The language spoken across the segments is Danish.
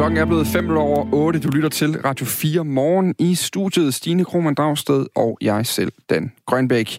Klokken er blevet 5 over 8. Du lytter til Radio 4 morgen i studiet Stine Krohmann Dragsted og jeg selv, Dan Grønbæk.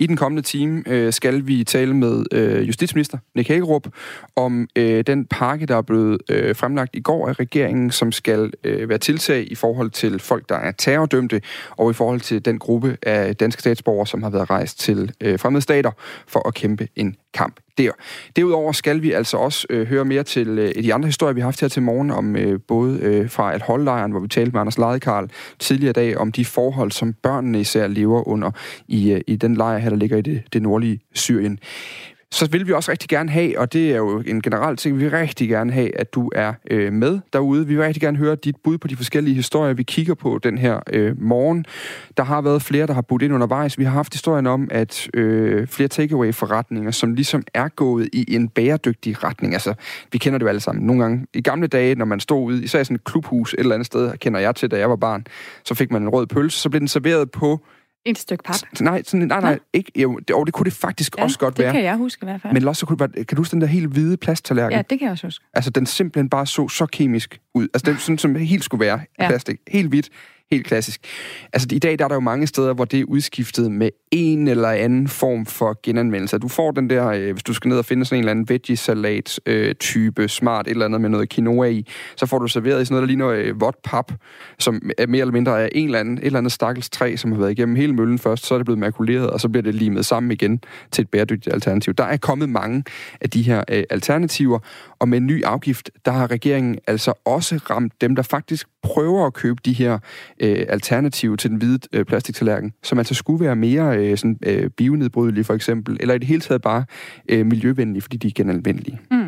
I den kommende time øh, skal vi tale med øh, justitsminister Nick Hagerup om øh, den pakke, der er blevet øh, fremlagt i går af regeringen, som skal øh, være tiltag i forhold til folk, der er terrordømte, og i forhold til den gruppe af danske statsborgere, som har været rejst til øh, fremmede stater for at kæmpe en kamp der. Derudover skal vi altså også øh, høre mere til øh, de andre historier, vi har haft her til morgen, om øh, både øh, fra at holdlejren, hvor vi talte med Anders Ladekarl tidligere dag, om de forhold, som børnene især lever under i, øh, i den lejr her, der ligger i det, det nordlige Syrien så vil vi også rigtig gerne have, og det er jo en generel ting, vi vil rigtig gerne have, at du er øh, med derude. Vi vil rigtig gerne høre dit bud på de forskellige historier, vi kigger på den her øh, morgen. Der har været flere, der har budt ind undervejs. Vi har haft historien om, at øh, flere takeaway-forretninger, som ligesom er gået i en bæredygtig retning. Altså, vi kender det jo alle sammen. Nogle gange, i gamle dage, når man stod ude, især i sådan et klubhus et eller andet sted, kender jeg til, da jeg var barn, så fik man en rød pølse, så blev den serveret på et stykke pap? Nej, sådan, nej, nej, ikke, jo, det, og det kunne det faktisk ja, også godt det være. det kan jeg huske i hvert fald. Men også, så kunne det, kan du huske den der helt hvide plasttallerken? Ja, det kan jeg også huske. Altså, den simpelthen bare så så kemisk ud. Altså, den sådan, som helt skulle være ja. plastik. Helt hvidt. Helt klassisk. Altså, i dag der er der jo mange steder, hvor det er udskiftet med en eller anden form for genanvendelse. Du får den der, øh, hvis du skal ned og finde sådan en eller anden veggie-salat-type, øh, smart et eller andet med noget quinoa i, så får du serveret i sådan noget, der ligner øh, vådt pap, som er mere eller mindre er en eller anden, et eller andet stakkels træ, som har været igennem hele møllen først, så er det blevet makuleret, og så bliver det limet sammen igen til et bæredygtigt alternativ. Der er kommet mange af de her øh, alternativer, og med en ny afgift, der har regeringen altså også ramt dem, der faktisk prøver at købe de her øh, alternativ til den hvide øh, plastiktallerken, som altså skulle være mere øh, sådan, øh, bionedbrydelige for eksempel, eller i det hele taget bare øh, miljøvenlige, fordi de er genanvendelige. Mm.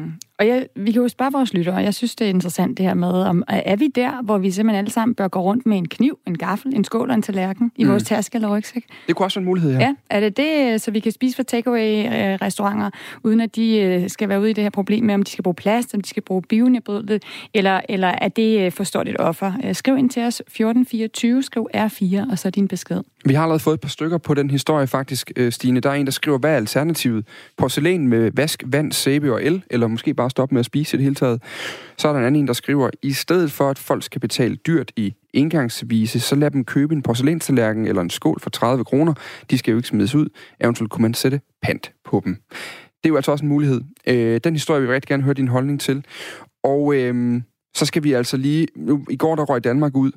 Og jeg, vi kan jo spørge vores lyttere, og jeg synes, det er interessant det her med, om er vi der, hvor vi simpelthen alle sammen bør gå rundt med en kniv, en gaffel, en skål og en tallerken i mm. vores taske eller rygsæk? Det kunne også være en mulighed, ja. Ja, er det det, så vi kan spise fra takeaway-restauranter, uden at de øh, skal være ude i det her problem med, om de skal bruge plast, om de skal bruge bionedbrydeligt, eller, eller er det øh, for stort et offer? Øh, skriv ind til os 1424, skriv R4, og så din besked. Vi har allerede fået et par stykker på den historie faktisk, øh, Stine. Der er en, der skriver, hvad er alternativet? Porcelæn med vask, vand, sæbe og el, eller måske bare stoppe med at spise i det hele taget. Så er der en anden, der skriver, i stedet for at folk skal betale dyrt i indgangsvise, så lad dem købe en porcelænstallerken eller en skål for 30 kroner. De skal jo ikke smides ud. Eventuelt kunne man sætte pant på dem. Det er jo altså også en mulighed. Øh, den historie vil jeg rigtig gerne høre din holdning til. Og øh, så skal vi altså lige... Nu, I går der røg Danmark ud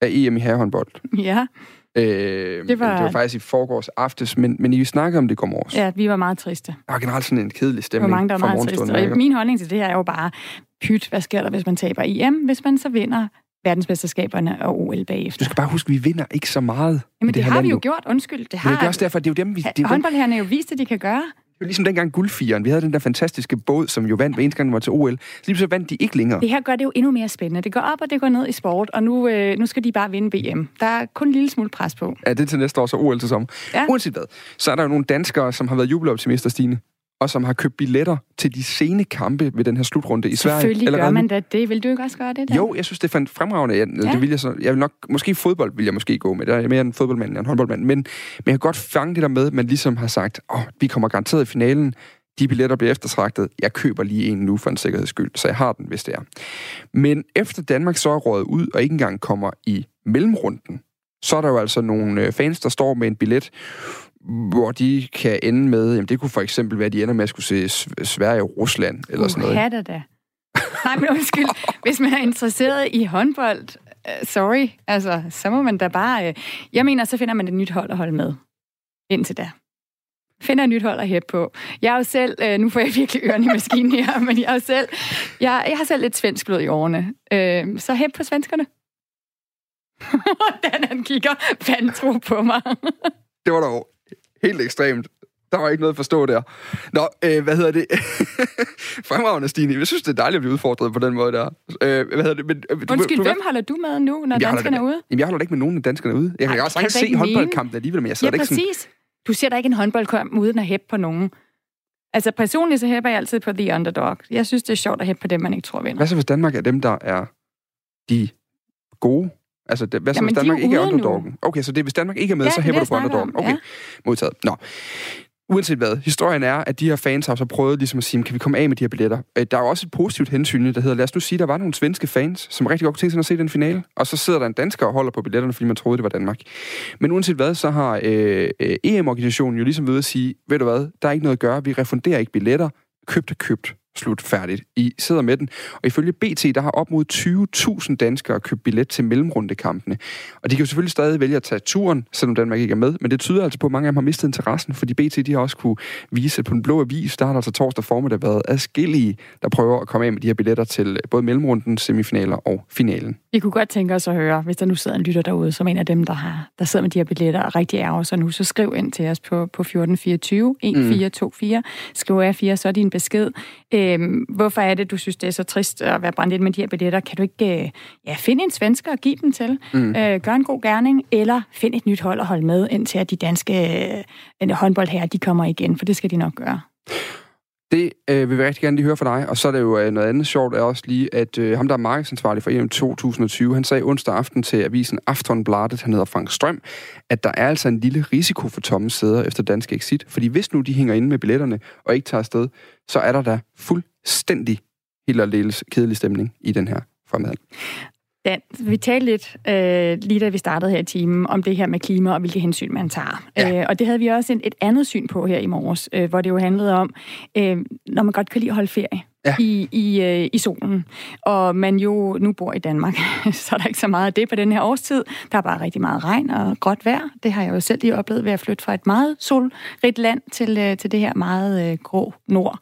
af EM i herrehåndbold. Ja. Øh, det, var... det var faktisk i forgårs aftes, men, men I snakkede om det går morges. Ja, vi var meget triste. Der var generelt sådan en kedelig stemning. Var mange, der var meget triste. Og min holdning til det her er jo bare, pyt, hvad sker der, hvis man taber EM, hvis man så vinder verdensmesterskaberne og OL bagefter. Du skal bare huske, at vi vinder ikke så meget. Jamen det, det har vi jo gjort, undskyld. Det har Men det er også derfor, det er jo dem, vi... Det er er jo vist, at de kan gøre var ligesom dengang guldfieren. Vi havde den der fantastiske båd, som jo vandt hver eneste gang, den var til OL. Så lige så vandt de ikke længere. Det her gør det jo endnu mere spændende. Det går op, og det går ned i sport, og nu, øh, nu skal de bare vinde VM. Der er kun en lille smule pres på. Ja, det er til næste år, så OL til sommer. Ja. Uanset hvad, så er der jo nogle danskere, som har været jubeloptimister, Stine og som har købt billetter til de sene kampe ved den her slutrunde i Sverige. Selvfølgelig gør man da det. Vil du ikke også gøre det? Der? Jo, jeg synes, det er fremragende. Jeg, ja. det vil jeg, så, jeg vil nok, måske fodbold vil jeg måske gå med. Der er mere en fodboldmand end en håndboldmand. Men, men jeg kan godt fange det der med, at man ligesom har sagt, åh, oh, vi kommer garanteret i finalen. De billetter bliver eftertragtet. Jeg køber lige en nu for en sikkerheds skyld, så jeg har den, hvis det er. Men efter Danmark så er rådet ud og ikke engang kommer i mellemrunden, så er der jo altså nogle øh, fans, der står med en billet, hvor de kan ende med, jamen det kunne for eksempel være, at de ender med at skulle se Sverige og Rusland, eller uh, sådan noget. Uh, da. Nej, men undskyld. Hvis man er interesseret i håndbold, uh, sorry, altså, så må man da bare... Uh, jeg mener, så finder man et nyt hold at holde med. Indtil da finder et nyt hold at hæppe på. Jeg er jo selv, øh, nu får jeg virkelig ørerne i maskinen her, men jeg er jo selv, jeg, jeg har selv lidt svensk blod i årene. Øh, så hæb på svenskerne. Hvordan han kigger vantro på mig. det var dog helt ekstremt. Der var ikke noget at forstå der. Nå, øh, hvad hedder det? Fremragende, Stine. Jeg synes, det er dejligt at blive udfordret på den måde der. Øh, hvad hedder det? Men, øh, du, Undskyld, du, hvem holder du med nu, når danskerne er ude? Jamen, jeg holder ikke med nogen af danskerne ude. Jeg kan Ej, også kan se håndboldkampen alligevel, men jeg sidder ja, ikke sådan... præcis. Du ser da ikke en håndboldkamp uden at hæppe på nogen. Altså personligt så hæpper jeg altid på the underdog. Jeg synes, det er sjovt at hæppe på dem, man ikke tror vinder. Hvad så hvis Danmark er dem, der er de gode? Altså, det, hvad så hvis Danmark ikke er underdoggen? Nu. Okay, så det, hvis Danmark ikke er med, ja, så hæpper du på underdoggen. Okay, ja. modtaget. Nå. uanset hvad, historien er, at de her fans har så prøvet ligesom at sige, kan vi komme af med de her billetter? Øh, der er jo også et positivt hensyn, der hedder, lad os nu sige, der var nogle svenske fans, som rigtig godt kunne tænke sig at se den finale, og så sidder der en dansker og holder på billetterne, fordi man troede, det var Danmark. Men uanset hvad, så har øh, øh EM-organisationen jo ligesom ved at sige, ved du hvad, der er ikke noget at gøre, vi refunderer ikke billetter, købt er købt slut færdigt. I sidder med den. Og ifølge BT, der har op mod 20.000 danskere købt billet til mellemrundekampene. Og de kan jo selvfølgelig stadig vælge at tage turen, selvom Danmark ikke er med. Men det tyder altså på, at mange af dem har mistet interessen, fordi BT de har også kunne vise på den blå avis, der har der altså torsdag formiddag været adskillige, der prøver at komme af med de her billetter til øh, både mellemrunden, semifinaler og finalen. Vi kunne godt tænke os at høre, hvis der nu sidder en lytter derude, som en af dem, der, har, der sidder med de her billetter og rigtig ærger sig nu, så skriv ind til os på, på 1424 1424. Mm. Skriv af 4 så er din besked. Øhm, hvorfor er det, du synes, det er så trist at være brændt ind med de her billetter? Kan du ikke øh, ja, finde en svensker og give dem til? Mm. Øh, gør en god gerning, eller find et nyt hold og holde med, indtil at de danske øh, håndbold her, de kommer igen, for det skal de nok gøre. Det øh, vil vi rigtig gerne lige høre fra dig. Og så er det jo øh, noget andet sjovt, er også lige, at øh, ham, der er markedsansvarlig for EM 2020, han sagde onsdag aften til avisen Aftonbladet, han hedder Frank Strøm, at der er altså en lille risiko for tomme sæder efter dansk exit. Fordi hvis nu de hænger inde med billetterne og ikke tager afsted, så er der da fuldstændig helt aldeles kedelig stemning i den her fremad. Dan, vi talte lidt, øh, lige da vi startede her i timen, om det her med klima og hvilke hensyn man tager. Ja. Øh, og det havde vi også et, et andet syn på her i morges, øh, hvor det jo handlede om, øh, når man godt kan lide at holde ferie ja. i, i, øh, i solen. Og man jo nu bor i Danmark, så er der ikke så meget af det på den her årstid. Der er bare rigtig meget regn og godt vejr. Det har jeg jo selv lige oplevet ved at flytte fra et meget solrigt land til, øh, til det her meget øh, grå nord.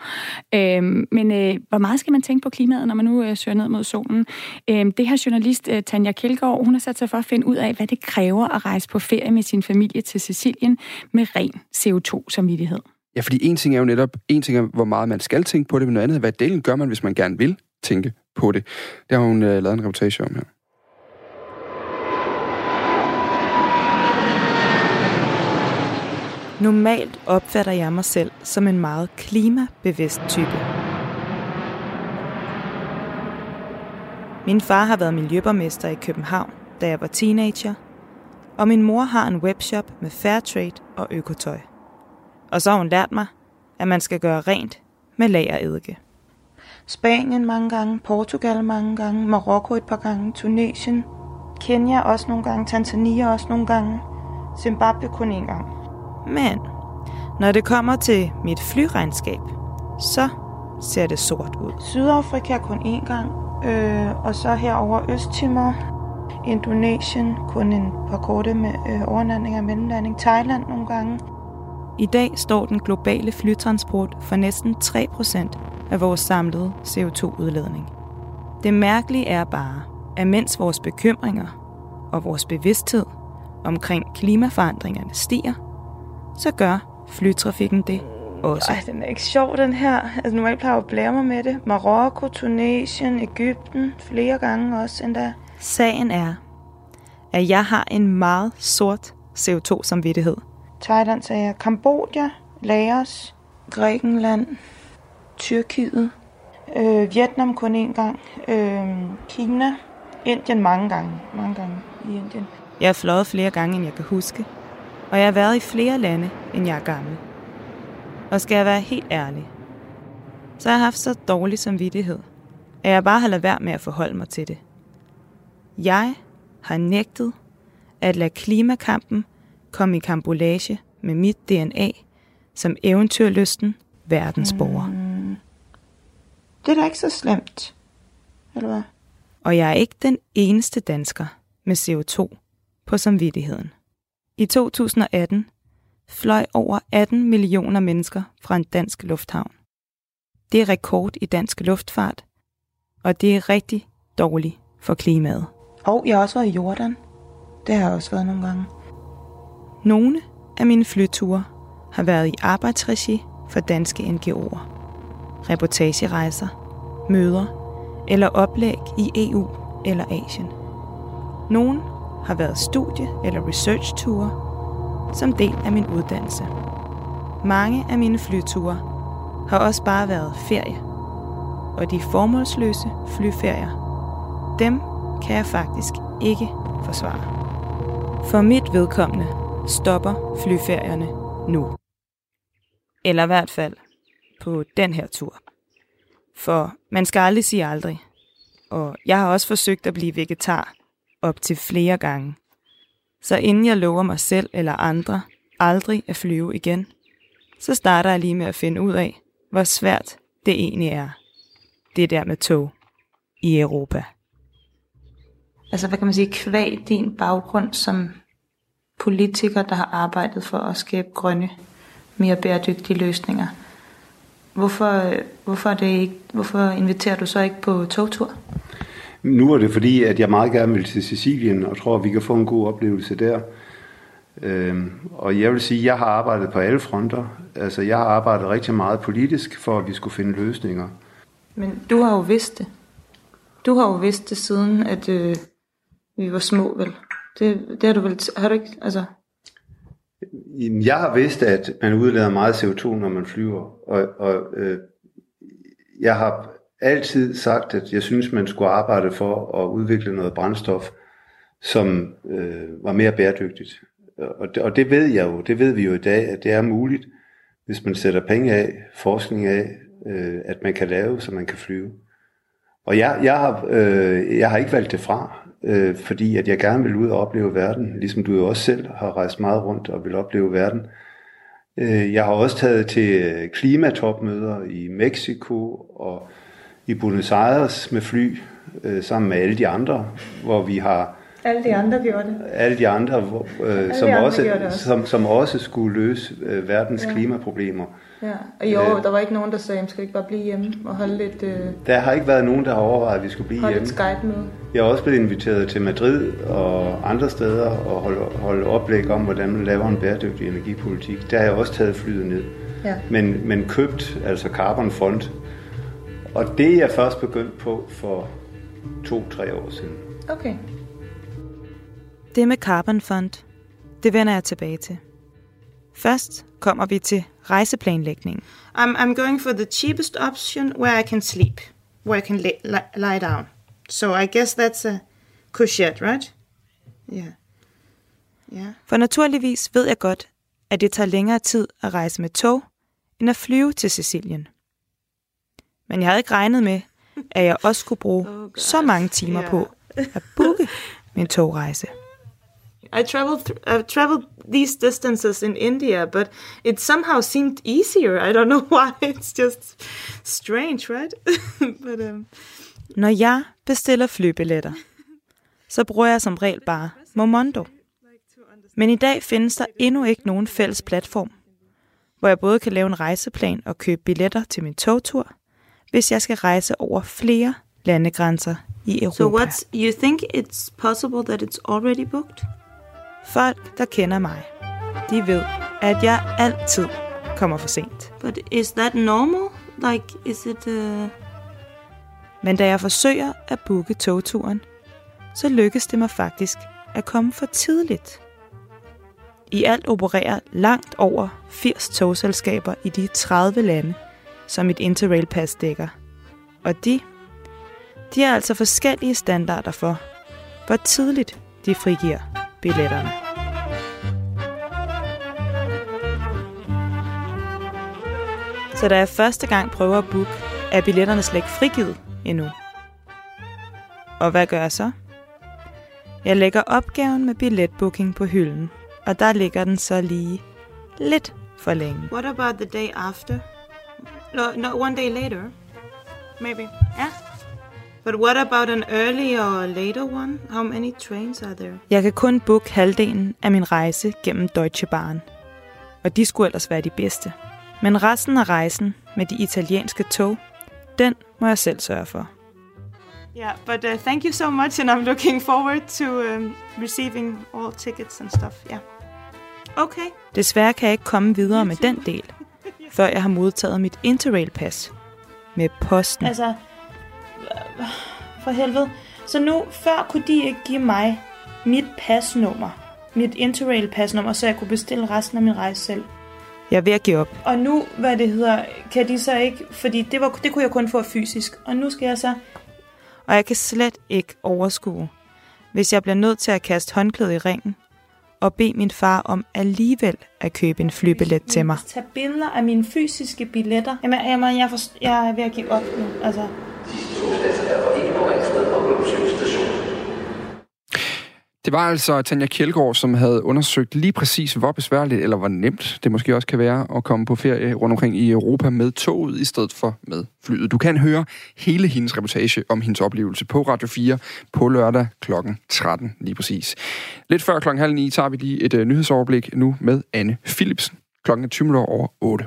Øh, men øh, hvor meget skal man tænke på klimaet, når man nu øh, søger ned mod solen? Øh, det her journalist, øh, Tanja Kjeldgaard, hun har sat sig for at finde ud af, hvad det kræver at rejse på ferie med sin familie til Sicilien med ren CO2-samvittighed. Ja, fordi en ting er jo netop, en ting er, hvor meget man skal tænke på det, men noget andet er, hvad delen gør man, hvis man gerne vil tænke på det. Det har hun uh, lavet en reportage om her. Normalt opfatter jeg mig selv som en meget klimabevidst type. Min far har været miljøborgmester i København, da jeg var teenager, og min mor har en webshop med fair trade og økotøj. Og så har hun lært mig, at man skal gøre rent med lageredike. Spanien mange gange, Portugal mange gange, Marokko et par gange, Tunesien, Kenya også nogle gange, Tanzania også nogle gange, Zimbabwe kun en gang. Men når det kommer til mit flyregnskab, så ser det sort ud. Sydafrika kun én gang, øh, og så herover Østtimor, Indonesien kun en par korte med øh, overnatning og mellemlanding, Thailand nogle gange, i dag står den globale flytransport for næsten 3% af vores samlede CO2-udledning. Det mærkelige er bare, at mens vores bekymringer og vores bevidsthed omkring klimaforandringerne stiger, så gør flytrafikken det også. Ej, den er ikke sjov, den her. Altså, nu er jeg plejer at blære mig med det. Marokko, Tunesien, Ægypten, flere gange også endda. Sagen er, at jeg har en meget sort CO2-samvittighed – Thailand sagde jeg. Kambodja, Laos, Grækenland, Tyrkiet, øh, Vietnam kun én gang, øh, Kina, Indien mange gange, mange gange i Indien. Jeg har fløjet flere gange, end jeg kan huske, og jeg har været i flere lande, end jeg er gammel. Og skal jeg være helt ærlig, så har jeg haft så dårlig samvittighed, at jeg bare har ladet være med at forholde mig til det. Jeg har nægtet at lade klimakampen kom i kambolage med mit DNA som eventyrlysten verdensborger. Mm. Det er da ikke så slemt, eller hvad? Og jeg er ikke den eneste dansker med CO2 på samvittigheden. I 2018 fløj over 18 millioner mennesker fra en dansk lufthavn. Det er rekord i dansk luftfart, og det er rigtig dårligt for klimaet. Og jeg har også været i Jordan. Det har jeg også været nogle gange. Nogle af mine flyture har været i arbejdsregi for danske NGO'er. Reportagerejser, møder eller oplæg i EU eller Asien. Nogle har været studie- eller research-ture som del af min uddannelse. Mange af mine flyture har også bare været ferie. Og de formålsløse flyferier, dem kan jeg faktisk ikke forsvare. For mit vedkommende stopper flyferierne nu. Eller i hvert fald på den her tur. For man skal aldrig sige aldrig. Og jeg har også forsøgt at blive vegetar op til flere gange. Så inden jeg lover mig selv eller andre aldrig at flyve igen, så starter jeg lige med at finde ud af, hvor svært det egentlig er. Det der med tog i Europa. Altså, hvad kan man sige, kvæg din baggrund som politiker, der har arbejdet for at skabe grønne, mere bæredygtige løsninger. Hvorfor, hvorfor, det ikke, hvorfor inviterer du så ikke på togtur? Nu er det fordi, at jeg meget gerne vil til Sicilien, og tror, at vi kan få en god oplevelse der. Øhm, og jeg vil sige, at jeg har arbejdet på alle fronter. Altså, jeg har arbejdet rigtig meget politisk, for at vi skulle finde løsninger. Men du har jo vidst det. Du har jo vidst det siden, at øh, vi var små, vel? Det, det har du vel... Har du ikke... Altså... Jeg har vidst, at man udleder meget CO2, når man flyver. Og, og øh, jeg har altid sagt, at jeg synes, man skulle arbejde for at udvikle noget brændstof, som øh, var mere bæredygtigt. Og det, og det ved jeg jo, det ved vi jo i dag, at det er muligt, hvis man sætter penge af, forskning af, øh, at man kan lave, så man kan flyve. Og jeg, jeg, har, øh, jeg har ikke valgt det fra, øh, fordi at jeg gerne vil ud og opleve verden, ligesom du jo også selv har rejst meget rundt og vil opleve verden. Øh, jeg har også taget til klimatopmøder i Mexico og i Buenos Aires med fly, øh, sammen med alle de andre, hvor vi har alle de andre gjorde det. Alle de andre, hvor, øh, alle som, de andre også, også. Som, som også skulle løse øh, verdens ja. klimaproblemer. Ja, og jo, øh, der var ikke nogen, der sagde, at skal ikke bare blive hjemme og holde lidt... Øh, der har ikke været nogen, der har overvejet, at vi skulle blive holde hjemme. Holde et Skype-møde. Jeg har også blevet inviteret til Madrid og andre steder og holde, holde oplæg om, hvordan man laver en bæredygtig energipolitik. Der har jeg også taget flyet ned. Ja. Men, men købt, altså Carbon Fund. Og det er jeg først begyndt på for to-tre år siden. Okay. Det med Carbon Fund, det vender jeg tilbage til. Først kommer vi til rejseplanlægningen. I'm, I'm going for the cheapest option where I can sleep, where I can lay, lie down. So I guess that's a cushion, right? Yeah. Yeah. For naturligvis ved jeg godt, at det tager længere tid at rejse med tog, end at flyve til Sicilien. Men jeg havde ikke regnet med, at jeg også skulle bruge oh så mange timer yeah. på at booke min togrejse. I traveled th- I've traveled these distances in India, but it somehow seemed easier. I don't know why. It's just strange, right? but, um... Når jeg bestiller flybilletter, så bruger jeg som regel bare Momondo. Men i dag findes der endnu ikke nogen fælles platform, hvor jeg både kan lave en rejseplan og købe billetter til min togtur, hvis jeg skal rejse over flere landegrænser i Europa. So what's you think it's possible that it's already booked? Folk, der kender mig, de ved, at jeg altid kommer for sent. But is that normal? Like, is it... Uh... Men da jeg forsøger at booke togturen, så lykkes det mig faktisk at komme for tidligt. I alt opererer langt over 80 togselskaber i de 30 lande, som et Interrail-pas dækker. Og de, de har altså forskellige standarder for, hvor tidligt de frigiver billetterne. Så da jeg første gang prøver at booke, er billetterne slet ikke frigivet endnu. Og hvad gør jeg så? Jeg lægger opgaven med billetbooking på hylden, og der ligger den så lige lidt for længe. What about the day after? No, no one day later, maybe. Yeah. But what about an early or later one? How many trains are there? Jeg kan kun booke halvdelen af min rejse gennem Deutsche Bahn. Og de skulle ellers være de bedste. Men resten af rejsen med de italienske tog, den må jeg selv sørge for. Yeah, but uh, thank you so much, and I'm looking forward to um, receiving all tickets and stuff. Yeah. Okay. Desværre kan jeg ikke komme videre med den del, før jeg har modtaget mit Interrail-pas med posten. Altså, for helvede. Så nu, før kunne de ikke give mig mit pasnummer, mit Interrail-pasnummer, så jeg kunne bestille resten af min rejse selv. Jeg er ved at give op. Og nu, hvad det hedder, kan de så ikke, fordi det, var, det kunne jeg kun få fysisk, og nu skal jeg så... Og jeg kan slet ikke overskue, hvis jeg bliver nødt til at kaste håndklædet i ringen, og bede min far om alligevel at købe en flybillet til mig. Tag billeder af mine fysiske billetter. Jamen, jamen jeg, forst- jeg er ved at give op nu. Altså, Det var altså Tanja Kjeldgaard, som havde undersøgt lige præcis, hvor besværligt eller hvor nemt det måske også kan være at komme på ferie rundt omkring i Europa med toget i stedet for med flyet. Du kan høre hele hendes reportage om hendes oplevelse på Radio 4 på lørdag kl. 13 lige præcis. Lidt før klokken halv ni tager vi lige et øh, nyhedsoverblik nu med Anne Philipsen. Klokken er 20 over 8.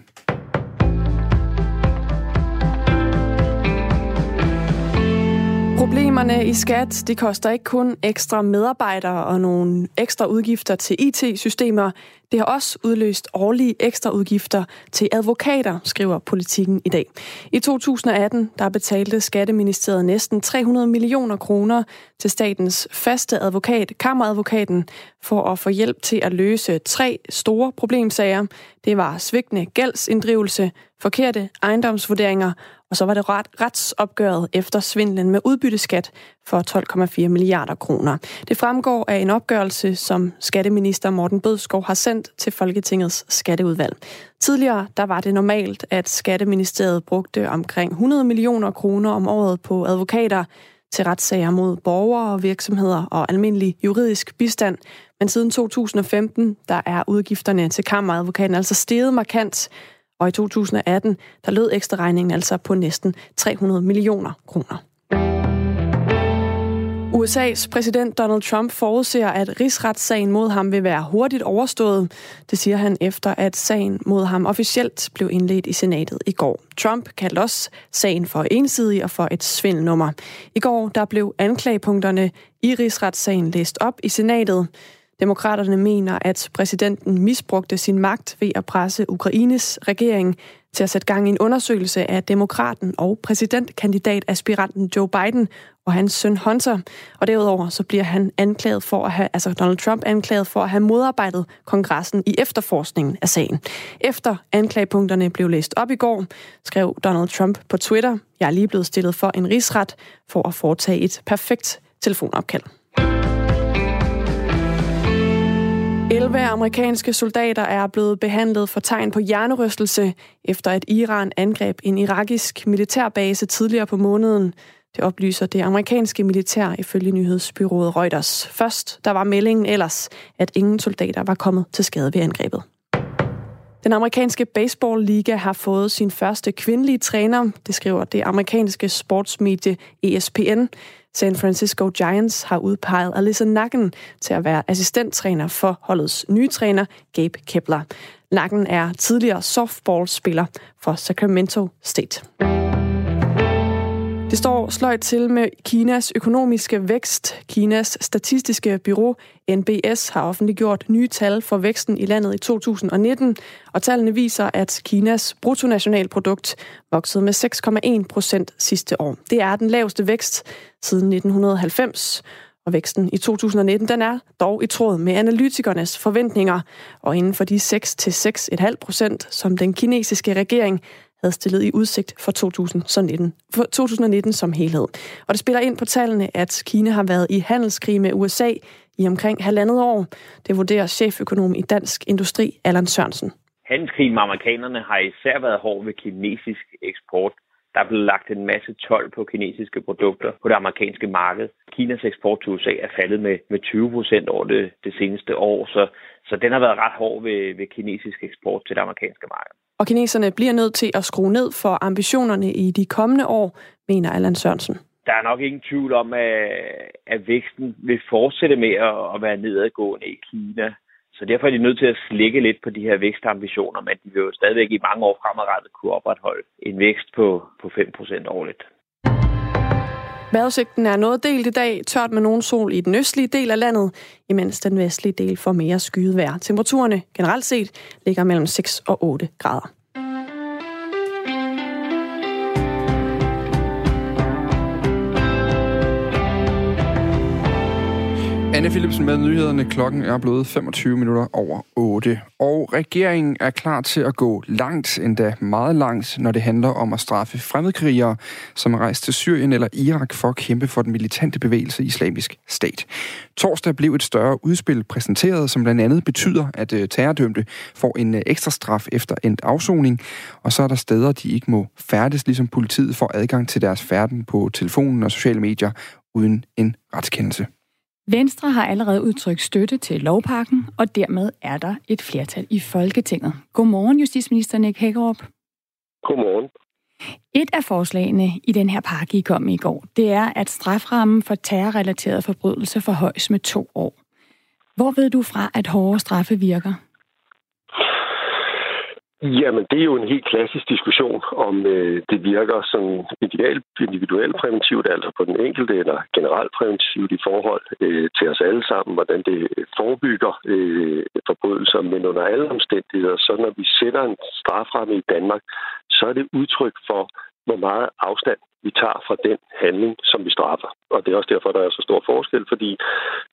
Problemerne i skat, det koster ikke kun ekstra medarbejdere og nogle ekstra udgifter til IT-systemer. Det har også udløst årlige ekstra udgifter til advokater, skriver politikken i dag. I 2018 der betalte Skatteministeriet næsten 300 millioner kroner til statens faste advokat, kammeradvokaten, for at få hjælp til at løse tre store problemsager. Det var svigtende gældsinddrivelse, forkerte ejendomsvurderinger og så var det ret, retsopgøret efter svindlen med udbytteskat for 12,4 milliarder kroner. Det fremgår af en opgørelse, som skatteminister Morten Bødskov har sendt til Folketingets skatteudvalg. Tidligere der var det normalt, at Skatteministeriet brugte omkring 100 millioner kroner om året på advokater til retssager mod borgere og virksomheder og almindelig juridisk bistand. Men siden 2015, der er udgifterne til kammeradvokaten altså steget markant, og i 2018, der lød ekstra regningen altså på næsten 300 millioner kroner. USA's præsident Donald Trump forudser, at rigsretssagen mod ham vil være hurtigt overstået. Det siger han efter, at sagen mod ham officielt blev indledt i senatet i går. Trump kaldte også sagen for ensidig og for et svindelnummer. I går der blev anklagepunkterne i rigsretssagen læst op i senatet. Demokraterne mener, at præsidenten misbrugte sin magt ved at presse Ukraines regering til at sætte gang i en undersøgelse af demokraten og præsidentkandidat-aspiranten Joe Biden og hans søn Hunter. Og derudover så bliver han anklaget for at have, altså Donald Trump anklaget for at have modarbejdet kongressen i efterforskningen af sagen. Efter anklagepunkterne blev læst op i går, skrev Donald Trump på Twitter, jeg er lige blevet stillet for en rigsret for at foretage et perfekt telefonopkald. 11 amerikanske soldater er blevet behandlet for tegn på hjernerystelse, efter at Iran angreb en irakisk militærbase tidligere på måneden. Det oplyser det amerikanske militær ifølge nyhedsbyrået Reuters. Først der var meldingen ellers, at ingen soldater var kommet til skade ved angrebet. Den amerikanske baseballliga har fået sin første kvindelige træner, det skriver det amerikanske sportsmedie ESPN. San Francisco Giants har udpeget Alyssa Nakken til at være assistenttræner for holdets nye træner, Gabe Kepler. Nakken er tidligere softballspiller for Sacramento State. Det står sløjt til med Kinas økonomiske vækst. Kinas statistiske bureau NBS har offentliggjort nye tal for væksten i landet i 2019, og tallene viser, at Kinas bruttonationalprodukt voksede med 6,1 procent sidste år. Det er den laveste vækst siden 1990, og væksten i 2019 den er dog i tråd med analytikernes forventninger, og inden for de 6-6,5 procent, som den kinesiske regering havde stillet i udsigt for 2019, for 2019 som helhed. Og det spiller ind på tallene, at Kina har været i handelskrig med USA i omkring halvandet år. Det vurderer cheføkonom i Dansk Industri, Allan Sørensen. Handelskrigen med amerikanerne har især været hård ved kinesisk eksport. Der er blevet lagt en masse tolv på kinesiske produkter på det amerikanske marked. Kinas eksport til USA er faldet med, med 20 procent over det, det seneste år, så, så den har været ret hård ved, ved kinesisk eksport til det amerikanske marked. Og kineserne bliver nødt til at skrue ned for ambitionerne i de kommende år, mener Allan Sørensen. Der er nok ingen tvivl om, at, at væksten vil fortsætte med at være nedadgående i Kina. Så derfor er de nødt til at slække lidt på de her vækstambitioner, men de vil jo stadigvæk i mange år fremadrettet kunne opretholde en vækst på, på 5% årligt. Vejrudsigten er noget delt i dag, tørt med nogen sol i den østlige del af landet, imens den vestlige del får mere skyet vejr. Temperaturerne generelt set ligger mellem 6 og 8 grader. Anne Philipsen med nyhederne. Klokken er blevet 25 minutter over 8. Og regeringen er klar til at gå langt, endda meget langt, når det handler om at straffe fremmedkrigere, som er rejst til Syrien eller Irak for at kæmpe for den militante bevægelse Islamisk Stat. Torsdag blev et større udspil præsenteret, som blandt andet betyder, at øh, terrordømte får en øh, ekstra straf efter endt afsoning, og så er der steder, de ikke må færdes, ligesom politiet får adgang til deres færden på telefonen og sociale medier uden en retskendelse. Venstre har allerede udtrykt støtte til lovpakken, og dermed er der et flertal i Folketinget. Godmorgen, justitsminister Nick Hækkerup. Godmorgen. Et af forslagene i den her pakke, I kom med i går, det er, at straframmen for terrorrelaterede forbrydelser forhøjes med to år. Hvor ved du fra, at hårde straffe virker? Jamen, det er jo en helt klassisk diskussion, om øh, det virker som ideal, individuelt præventivt, altså på den enkelte, eller generelt præventivt i forhold øh, til os alle sammen, hvordan det forebygger øh, forbrydelser. Men under alle omstændigheder, så når vi sætter en straframme i Danmark, så er det udtryk for, hvor meget afstand vi tager fra den handling, som vi straffer. Og det er også derfor, der er så stor forskel, fordi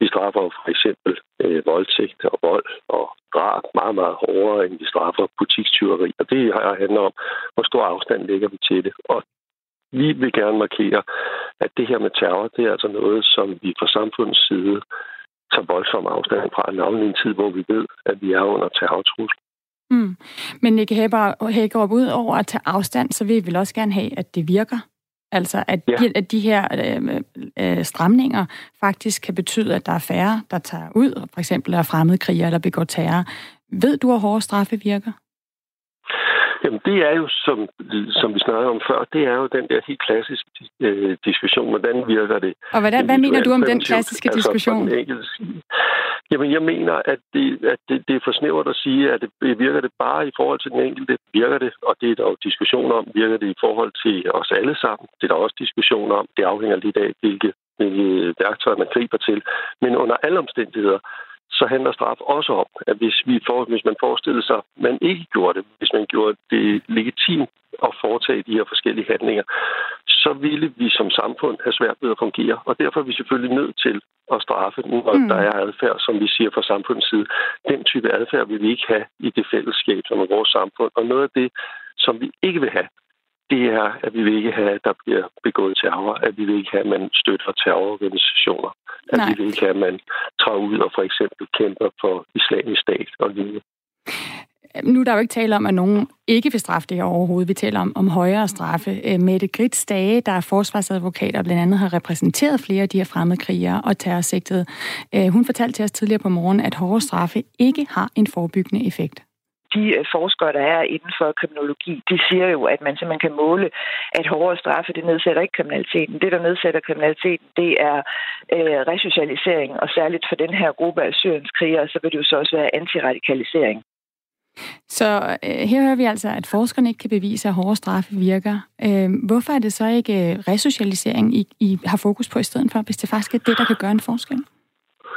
vi straffer for eksempel øh, voldtægt og vold og drab meget, meget hårdere, end vi straffer butikstyveri. Og det her handler om, hvor stor afstand lægger vi til det. Og vi vil gerne markere, at det her med terror, det er altså noget, som vi fra samfundets side tager voldsom afstand fra, navnet i en tid, hvor vi ved, at vi er under terrortrussel. Mm. Men Nick Hækkerup, ud over at tage afstand, så vil vi vel også gerne have, at det virker? Altså, at, ja. de, at de her øh, øh, stramninger faktisk kan betyde, at der er færre, der tager ud, for eksempel er fremmedkrigere eller begår terror. Ved du, at hårde straffe virker? Jamen, det er jo, som, som vi snakkede om før, det er jo den der helt klassiske øh, diskussion. Hvordan virker det? Og hvordan, hvad mener du om den klassiske altså, diskussion? Jamen, jeg mener, at, det, at det, det er for snævert at sige, at det virker det bare i forhold til den enkelte. Virker det? Og det er der jo diskussion om. Virker det i forhold til os alle sammen? Det er der også diskussion om. Det afhænger lidt af, hvilke, hvilke værktøjer man griber til. Men under alle omstændigheder, så handler straf også om, at hvis, vi for, hvis man forestiller sig, at man ikke gjorde det, hvis man gjorde det legitimt at foretage de her forskellige handlinger, så ville vi som samfund have svært ved at fungere. Og derfor er vi selvfølgelig nødt til at straffe, når mm. der er adfærd, som vi siger fra samfundets side. Den type adfærd vil vi ikke have i det fællesskab, som er vores samfund. Og noget af det, som vi ikke vil have, det er, at vi vil ikke have, at der bliver begået terror, at vi vil ikke have, at man støtter terrororganisationer, at Nej. vi vil ikke have, at man tager ud og for eksempel kæmper for islamisk stat og lignende. Nu er der jo ikke tale om, at nogen ikke vil straffe det her overhovedet. Vi taler om, om højere straffe. Øh, Mette Grits Dage, der er forsvarsadvokat og blandt andet har repræsenteret flere af de her fremmedkrigere og terrorsigtede, øh, hun fortalte til os tidligere på morgen, at hårde straffe ikke har en forebyggende effekt de øh, forskere, der er inden for kriminologi, de siger jo, at man simpelthen kan måle, at hårdere straffe, det nedsætter ikke kriminaliteten. Det, der nedsætter kriminaliteten, det er øh, resocialisering, og særligt for den her gruppe af syriens krigere, så vil det jo så også være antiradikalisering. Så øh, her hører vi altså, at forskerne ikke kan bevise, at hårde straffe virker. Øh, hvorfor er det så ikke øh, resocialisering, I, I har fokus på i stedet for, hvis det faktisk er det, der kan gøre en forskel?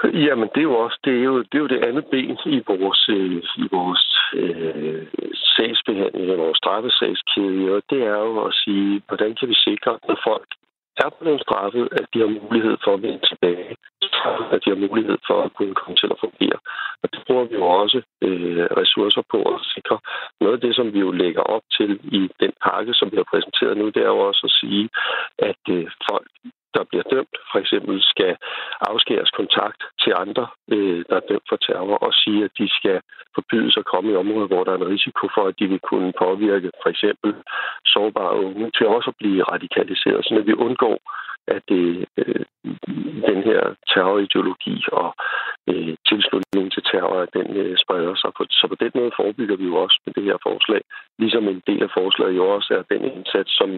Jamen, det er jo også det, er jo, det, er jo det andet ben i vores, øh, i vores øh, sagsbehandling, i vores straffesagskæde, og det er jo at sige, hvordan kan vi sikre, at folk er blevet straffet, at de har mulighed for at vende tilbage, at de har mulighed for at kunne komme til at fungere. Og det bruger vi jo også øh, ressourcer på at sikre. Noget af det, som vi jo lægger op til i den pakke, som vi har præsenteret nu, det er jo også at sige, at øh, folk der bliver dømt, for eksempel skal afskæres kontakt til andre, øh, der er dømt for terror, og sige, at de skal forbydes at komme i områder, hvor der er en risiko for, at de vil kunne påvirke for eksempel sårbare unge til også at blive radikaliseret, så vi undgår, at øh, den her terrorideologi og øh, tilslutning til terror, at den øh, spreder sig. Så på den måde forebygger vi jo også med det her forslag. Ligesom en del af forslaget jo også er den indsats, som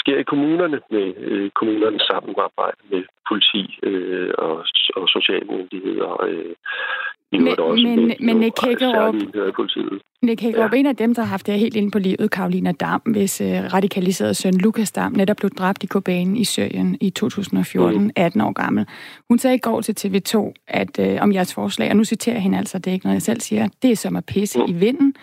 sker i kommunerne med øh, kommunernes samarbejde med politi øh, og, og sociale myndigheder. Øh, men, også men, med, men Nick Hækkerup, Nick Hækkerup, ja. en af dem, der har haft det helt inde på livet, Karolina Dam, hvis uh, radikaliserede søn Lukas Dam netop blev dræbt i Kobane i Syrien i 2014, mm. 18 år gammel. Hun sagde i går til TV2 at uh, om jeres forslag, og nu citerer jeg hende altså, det er ikke noget, jeg selv siger, det er som at pisse mm. i vinden.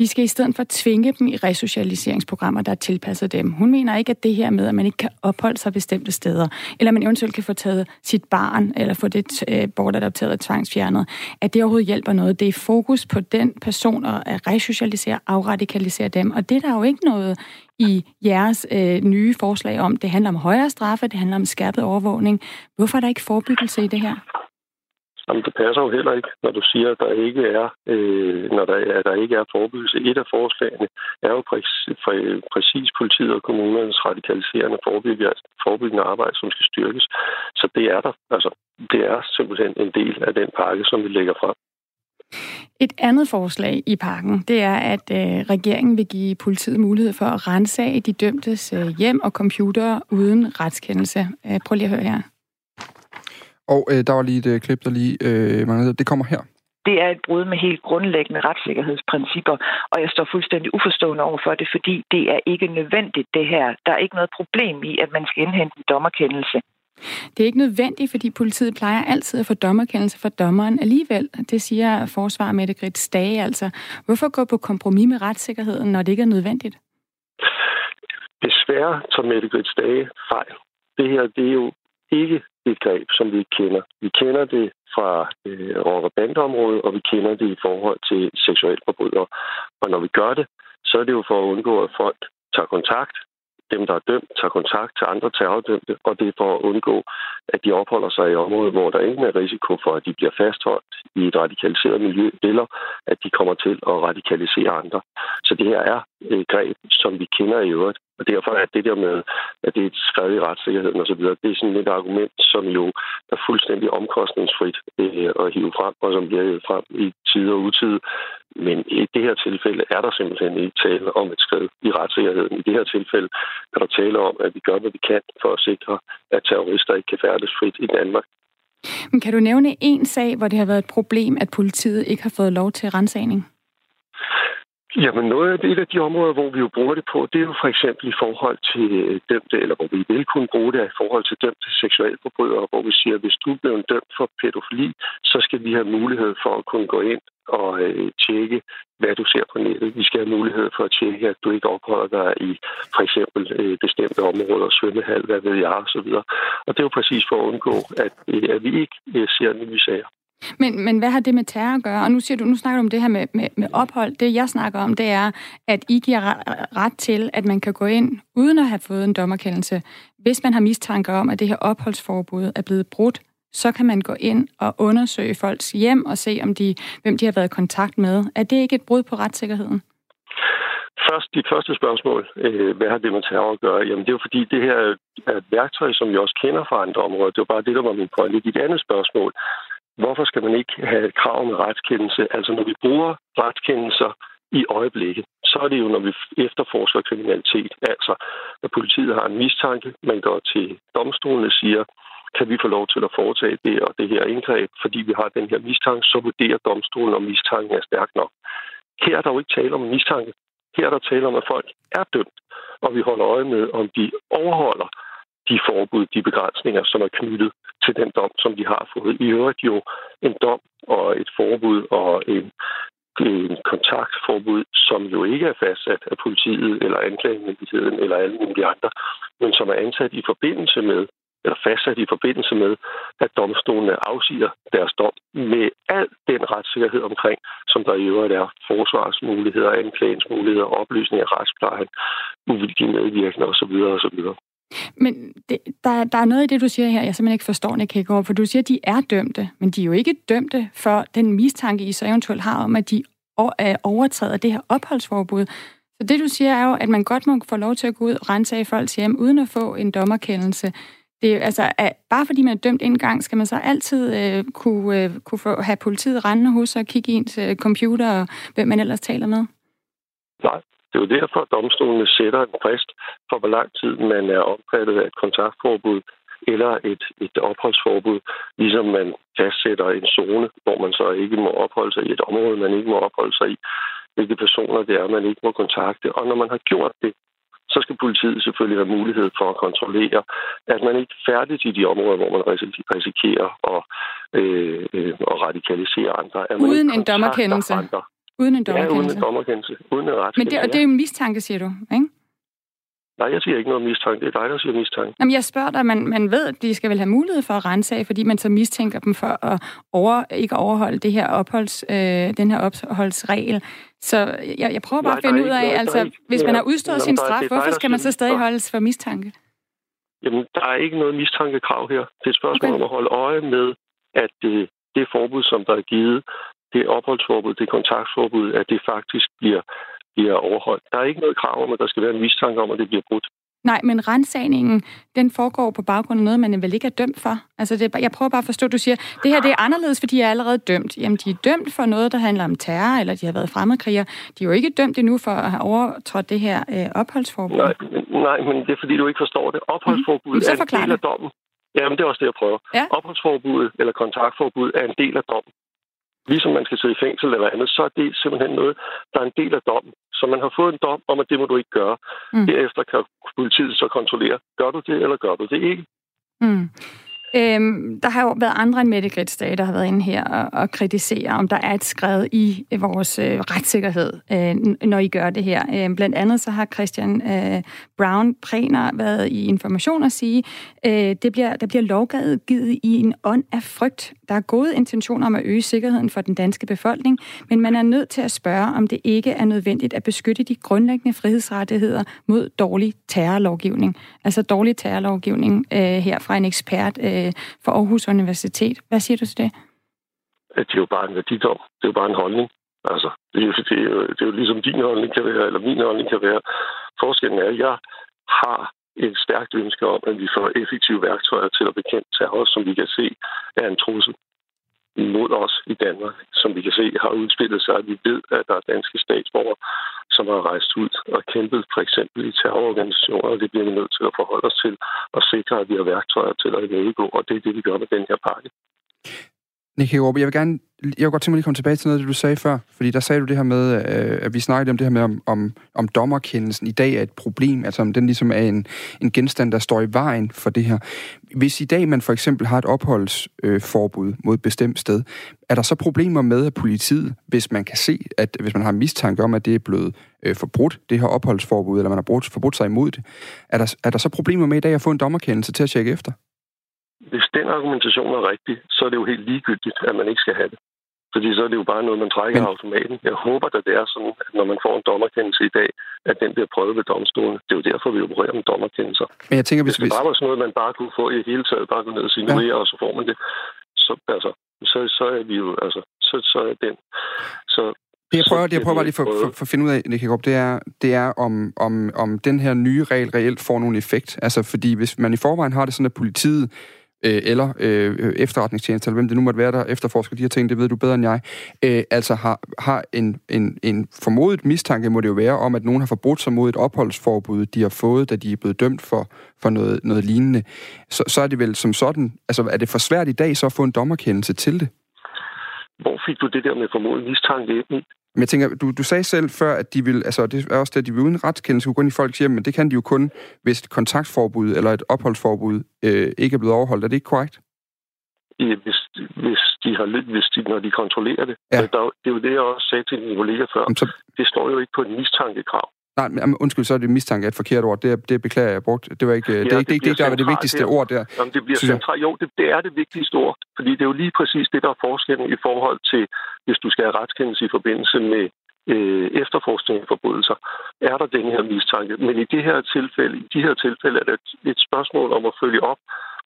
Vi skal i stedet for tvinge dem i resocialiseringsprogrammer, der er tilpasset dem. Hun mener ikke, at det her med, at man ikke kan opholde sig bestemte steder, eller man eventuelt kan få taget sit barn, eller få det øh, bortadopteret og tvangsfjernet, at det overhovedet hjælper noget. Det er fokus på den person og at resocialisere, afradikalisere dem. Og det er der jo ikke noget i jeres øh, nye forslag om. Det handler om højere straffe, det handler om skærpet overvågning. Hvorfor er der ikke forebyggelse i det her? Jamen, det passer jo heller ikke, når du siger, at der ikke er, øh, når der, at der ikke er forebyggelse. Et af forslagene er jo præcis, præcis politiet og kommunernes radikaliserende forebyggende arbejde, som skal styrkes. Så det er der. Altså, det er simpelthen en del af den pakke, som vi lægger frem. Et andet forslag i pakken, det er, at øh, regeringen vil give politiet mulighed for at rense af de dømtes øh, hjem og computer uden retskendelse. Øh, prøv lige at høre her. Og øh, der var lige et øh, klip, der lige øh, manglede. Det kommer her. Det er et brud med helt grundlæggende retssikkerhedsprincipper, og jeg står fuldstændig uforstående over for det, fordi det er ikke nødvendigt, det her. Der er ikke noget problem i, at man skal indhente en dommerkendelse. Det er ikke nødvendigt, fordi politiet plejer altid at få dommerkendelse fra dommeren alligevel. Det siger forsvar Mette Grit Stage altså. Hvorfor gå på kompromis med retssikkerheden, når det ikke er nødvendigt? Desværre tager Mette Grit Stage fejl. Det her det er jo ikke et greb, som vi ikke kender. Vi kender det fra øh, rock- og bandeområdet, og vi kender det i forhold til seksualforbrydere. Og når vi gør det, så er det jo for at undgå, at folk tager kontakt dem, der er dømt, tager kontakt til andre terrordømte, og det er for at undgå, at de opholder sig i områder, hvor der ikke er risiko for, at de bliver fastholdt i et radikaliseret miljø, eller at de kommer til at radikalisere andre. Så det her er et greb, som vi kender i øvrigt, og derfor er det der med, at det er et skrevet i retssikkerheden osv., det er sådan et argument, som jo er fuldstændig omkostningsfrit øh, at hive frem, og som bliver hivet frem i tid og utid. Men i det her tilfælde er der simpelthen ikke tale om et skridt i retssikkerheden. I det her tilfælde er der tale om, at vi gør, hvad vi kan for at sikre, at terrorister ikke kan færdes frit i Danmark. Men kan du nævne en sag, hvor det har været et problem, at politiet ikke har fået lov til rensagning? Jamen noget af det, et af de områder, hvor vi jo bruger det på, det er jo for eksempel i forhold til øh, dømte, eller hvor vi vil kunne bruge det i forhold til dømte seksualforbrydere, hvor vi siger, at hvis du blevet dømt for pædofili, så skal vi have mulighed for at kunne gå ind og øh, tjekke, hvad du ser på nettet. Vi skal have mulighed for at tjekke, at du ikke opholder dig i for eksempel øh, bestemte områder, svømmehal, hvad ved jeg, osv. Og det er jo præcis for at undgå, at, øh, at vi ikke øh, ser nye sager. Men, men hvad har det med terror at gøre? Og nu, siger du, nu snakker du om det her med, med, med ophold. Det, jeg snakker om, det er, at I giver ret til, at man kan gå ind, uden at have fået en dommerkendelse. Hvis man har mistanke om, at det her opholdsforbud er blevet brudt, så kan man gå ind og undersøge folks hjem og se, om de, hvem de har været i kontakt med. Er det ikke et brud på retssikkerheden? Først, dit første spørgsmål, øh, hvad har det med terror at gøre? Jamen, det er jo fordi, det her er et værktøj, som vi også kender fra andre områder. Det var bare det, der var min pointe. Dit andet spørgsmål, Hvorfor skal man ikke have et krav med retskendelse? Altså når vi bruger retskendelser i øjeblikket, så er det jo, når vi efterforsker kriminalitet. Altså, når politiet har en mistanke, man går til domstolen og siger, kan vi få lov til at foretage det og det her indgreb, fordi vi har den her mistanke, så vurderer domstolen, om mistanken er stærk nok. Her er der jo ikke tale om mistanke. Her er der tale om, at folk er dømt, og vi holder øje med, om de overholder de forbud, de begrænsninger, som er knyttet til den dom, som de har fået. I øvrigt jo en dom og et forbud og en, en kontaktforbud, som jo ikke er fastsat af politiet eller anklagemyndigheden eller alle mulige andre, men som er ansat i forbindelse med eller fastsat i forbindelse med, at domstolene afsiger deres dom med al den retssikkerhed omkring, som der i øvrigt er forsvarsmuligheder, anklagensmuligheder, oplysning af retsplejen, uvildige medvirkende osv. osv. Men det, der, der er noget i det, du siger her, jeg simpelthen ikke forstår, Nick Hækkerup, for du siger, at de er dømte, men de er jo ikke dømte for den mistanke, I så eventuelt har om, at de overtræder det her opholdsforbud. Så det, du siger, er jo, at man godt må få lov til at gå ud og rense af folks hjem, uden at få en dommerkendelse. Det er, altså, at bare fordi man er dømt en gang, skal man så altid øh, kunne, øh, kunne få, have politiet rendende hos sig og kigge i ens øh, computer og hvem man ellers taler med? Nej, det er jo derfor, at domstolene sætter en frist for, hvor lang tid man er omfattet af et kontaktforbud eller et, et opholdsforbud, ligesom man fastsætter en zone, hvor man så ikke må opholde sig i et område, man ikke må opholde sig i, hvilke personer det er, man ikke må kontakte. Og når man har gjort det, så skal politiet selvfølgelig have mulighed for at kontrollere, at man ikke færdig i de områder, hvor man risikerer at, øh, øh, at radikalisere andre. Uden en dommerkendelse? Andre. Uden en Ja, uden dommerkendelse? en dommerkendelse. Uden en Men det, og det er en mistanke, siger du, ikke? Nej, jeg siger ikke noget mistanke. Det er dig, der siger mistanke. Jamen, jeg spørger dig, man, man ved, at de skal vel have mulighed for at rense af, fordi man så mistænker dem for at over, ikke overholde det her opholds, øh, den her opholdsregel. Så jeg, jeg prøver bare Nej, at finde ud af, er altså, ikke- hvis man har udstået jamen, sin straf, dig, hvorfor der skal man så stadig holdes for mistanke? Jamen, der er ikke noget mistankekrav her. Det er et spørgsmål Okay. okay. om at holde øje med, at det, det forbud, som der er givet, det opholdsforbud, det kontaktforbud, at det faktisk bliver, bliver overholdt. Der er ikke noget krav om, at der skal være en mistanke om, at det bliver brudt. Nej, men rensagningen, den foregår på baggrund af noget, man vel ikke er dømt for. Altså, det jeg prøver bare at forstå, du siger, det her det er anderledes, fordi de er allerede dømt. Jamen, de er dømt for noget, der handler om terror, eller de har været fremmedkrigere. De er jo ikke dømt endnu for at have overtrådt det her øh, opholdsforbud. Nej, men- nej, men det er fordi, du ikke forstår det. Opholdsforbud Mhm. Så er en del af dommen. Jamen, det er også det, jeg prøver. Ja. Opholdsforbud eller kontaktforbud er en del af dommen. Ligesom man skal sidde i fængsel eller andet, så er det simpelthen noget, der er en del af dommen. Så man har fået en dom om, at det må du ikke gøre. Mm. Derefter kan politiet så kontrollere, gør du det, eller gør du det ikke? Mm. Øhm, der har jo været andre end Mette Gritsdage, der har været inde her og, og kritisere, om der er et skred i vores øh, retssikkerhed, øh, når I gør det her. Øh, blandt andet så har Christian øh, Brown Præner været i information og sige, øh, det bliver, der bliver lovgivet givet i en ånd af frygt. Der er gode intentioner om at øge sikkerheden for den danske befolkning, men man er nødt til at spørge, om det ikke er nødvendigt at beskytte de grundlæggende frihedsrettigheder mod dårlig terrorlovgivning. Altså dårlig terrorlovgivning øh, her fra en ekspert øh, Øh, for Aarhus Universitet. Hvad siger du til det? At det er jo bare en værdidom. Det er jo bare en holdning. Altså, det er, jo, det, er jo, det er jo ligesom din holdning kan være, eller min holdning kan være. Forskellen er, at jeg har et stærkt ønske om, at vi får effektive værktøjer til at bekæmpe terror, som vi kan se er en trussel mod os i Danmark, som vi kan se har udspillet sig. Vi ved, at der er danske statsborgere, som har rejst ud og kæmpet for eksempel i terrororganisationer, og det bliver vi nødt til at forholde os til og sikre, at vi har værktøjer til at imødegå, og det er det, vi gør med den her pakke. Nick Hækkerup, jeg vil gerne, jeg vil godt tænke mig lige komme tilbage til noget, af det du sagde før, fordi der sagde du det her med, øh, at vi snakkede om det her med, om, om, om dommerkendelsen i dag er et problem, altså om den ligesom er en, en genstand, der står i vejen for det her. Hvis i dag man for eksempel har et opholdsforbud øh, mod et bestemt sted, er der så problemer med at politiet, hvis man kan se, at hvis man har mistanke om, at det er blevet øh, forbrudt, det her opholdsforbud, eller man har brudt, forbrudt sig imod det, er der, er der så problemer med i dag at få en dommerkendelse til at tjekke efter? Hvis den argumentation er rigtig, så er det jo helt ligegyldigt, at man ikke skal have det. Fordi så er det jo bare noget, man trækker af automaten. Jeg håber, at det er sådan, at når man får en dommerkendelse i dag, at den bliver prøvet ved domstolen. Det er jo derfor, vi opererer med dommerkendelser. Men jeg tænker, Hvis hvis, det bare var sådan noget, man bare kunne få i hele taget, bare gå ned og sige, nu Ja. er og så får man det, så, altså, så, så er vi jo, altså, så, så er den. Så, Det jeg prøver, det jeg prøver bare lige for, for, for at finde ud af, Nick det er, det er om, om, om den her nye regel reelt får nogen effekt. Altså, fordi hvis man i forvejen har det sådan, at politiet øh, eller øh, øh, efterretningstjeneste, eller hvem det nu måtte være, der efterforsker de her ting, det ved du bedre end jeg, øh, altså har, har en, en, en formodet mistanke, må det jo være, om at nogen har forbrudt sig mod et opholdsforbud, de har fået, da de er blevet dømt for, for noget, noget lignende. Så, så er det vel som sådan, altså er det for svært i dag så at få en dommerkendelse til det? hvor fik du det der med formodet mistanke ind? Men jeg tænker, du, du sagde selv før, at de vil, altså det er også det, at de vil uden retskendelse kunne gå ind i folks hjem, men det kan de jo kun, hvis et kontaktforbud eller et opholdsforbud øh, ikke er blevet overholdt. Er det ikke korrekt? hvis, hvis de har lyt, hvis de, når de kontrollerer det. Ja. Ja. Der, det er jo det, jeg også sagde til din kollega før. Jamen, så, Det står jo ikke på et mistankekrav. Nej, men, undskyld, så er det mistanke af et forkert ord. Det, det beklager jeg, jeg brugt. Det var ikke, ja, det, det ikke, det, bliver det, der var det vigtigste her. ord der. Jamen, det bliver centralt. Jo, det, det er det vigtigste ord. Fordi det er jo lige præcis det, der er forskellen i forhold til, hvis du skal have retskendelse i forbindelse med øh, efterforskning af forbrydelser, er der den her mistanke. Men i det her tilfælde, i de her tilfælde er det et, et spørgsmål om at følge op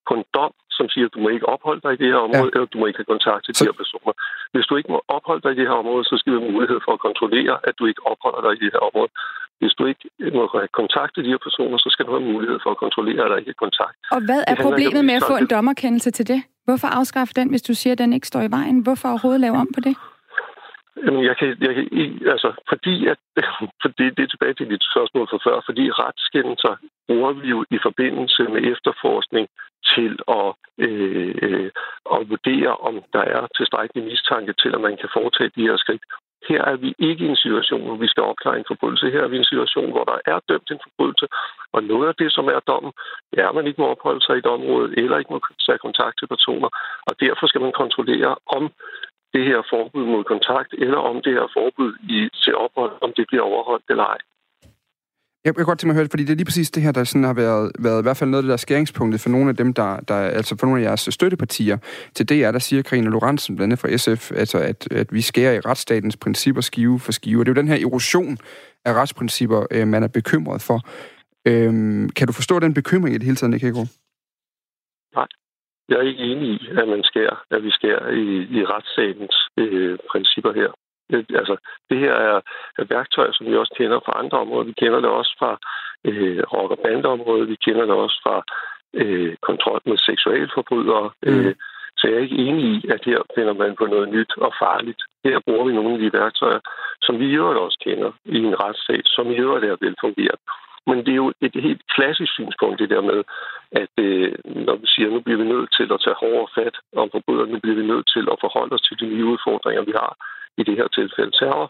på en dom, som siger, at du må ikke opholde dig i det her område, ja. eller du må ikke have kontakt til Så- de her personer. Hvis du ikke må opholde dig i det her område, så skal vi have mulighed for at kontrollere, at du ikke opholder dig i det her område. Hvis du ikke må have kontakt til de her personer, så skal du have mulighed for at kontrollere, at der ikke er kontakt. Og hvad er om problemet med at få en dommerkendelse til det? Hvorfor afskaffe den, hvis du siger, at den ikke står i vejen? Hvorfor overhovedet lave om på det? Jamen, jeg kan, jeg kan altså, fordi at, fordi det er tilbage til dit spørgsmål fra før, fordi retskendelser bruger vi jo i forbindelse med efterforskning til at, øh, øh, at vurdere, om der er tilstrækkelig mistanke til, at man kan foretage de her skridt. Her er vi ikke i en situation, hvor vi skal opklare en forbrydelse. Her er vi i en situation, hvor der er dømt en forbrydelse, og noget af det, som er dommen, er, at man ikke må opholde sig i et område, eller ikke må tage kontakt til personer, og derfor skal man kontrollere, om det her forbud mod kontakt, eller om det her forbud i, til ophold, om det bliver overholdt eller ej. Jeg kan godt tænke mig at høre det, fordi det er lige præcis det her, der sådan har været, været i hvert fald noget af det der skæringspunktet for nogle af dem, der, der altså for nogle af jeres støttepartier. Til DR, der siger Karina Lorentzen, blandt andet fra SF, altså at, at vi skærer i retsstatens principper skive for skive. Det er jo den her erosion af retsprincipper, øh, man er bekymret for. Øhm, kan du forstå den bekymring i det hele taget, Nick Nej. Jeg er ikke enig i, at man skærer, at vi skærer i, i retsstatens øh, principper her. Det, altså, det her er, er værktøjer, som vi også kender fra andre områder. Vi kender det også fra øh, rock- og bandeområdet. Vi kender det også fra øh, kontrol med seksualforbrydere. Mm. Øh, så jeg er ikke enig i, at her finder man på noget nyt og farligt. Her bruger vi nogle af de værktøjer, som vi i øvrigt også kender i en retsstat, som i øvrigt er velfungeret. Men det er jo et helt klassisk synspunkt, det der med, at øh, når vi siger, at nu bliver vi nødt til at tage hårdere fat om forbrydere, nu bliver vi nødt til at forholde os til de nye udfordringer, vi har i det her tilfælde terror,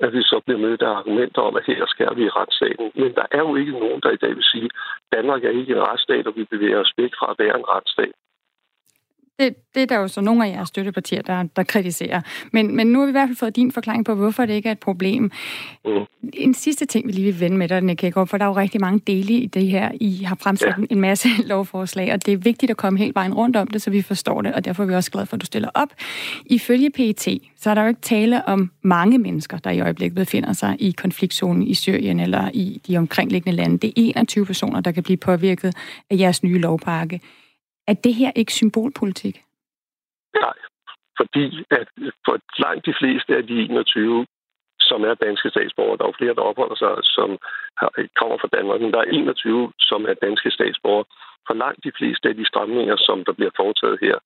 at vi så bliver mødt af argumenter om, at her skal vi i retsstaten. Men der er jo ikke nogen, der i dag vil sige, at Danmark er ikke en retsstat, og vi bevæger os væk fra at være en retsstat. Det, det er der jo så nogle af jeres støttepartier, der, der kritiserer. Men, men nu har vi i hvert fald fået din forklaring på, hvorfor det ikke er et problem. Mm. En sidste ting, vi lige vil vende med dig, Nick Hækkerup, for der er jo rigtig mange dele i det her. I har fremsat ja. en masse lovforslag, og det er vigtigt at komme helt vejen rundt om det, så vi forstår det, og derfor er vi også glade for, at du stiller op. Ifølge PET, så er der jo ikke tale om mange mennesker, der i øjeblikket befinder sig i konfliktzonen i Syrien eller i de omkringliggende lande. Det er 21 personer, der kan blive påvirket af jeres nye lovpakke. Er det her ikke symbolpolitik? Nej, fordi at for langt de fleste af de 21, som er danske statsborgere, der er jo flere, der opholder sig, som kommer fra Danmark, men der er 21, som er danske statsborgere. For langt de fleste af de stramninger, som der bliver foretaget her,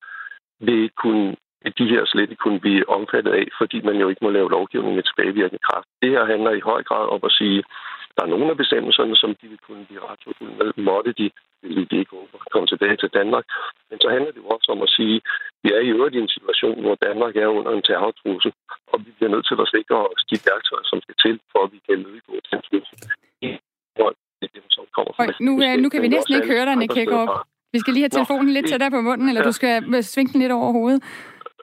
vil kunne de her slet ikke kunne blive omfattet af, fordi man jo ikke må lave lovgivning med tilbagevirkende kraft. Det her handler i høj grad om at sige, der er nogle af bestemmelserne, som de vil kunne blive retsforfulgt med, måtte de, vil de ikke komme tilbage til Danmark. Men så handler det jo også om at sige, at vi er i øvrigt i en situation, hvor Danmark er under en terrortrussel, og vi bliver nødt til at sikre os de værktøjer, som skal til, for at vi kan imødegå den trussel. Nu, øh, nu kan vi næsten ikke høre dig, Nick Hækkerup. Vi skal lige have telefonen lidt tættere på munden, eller du skal svinge den lidt over hovedet.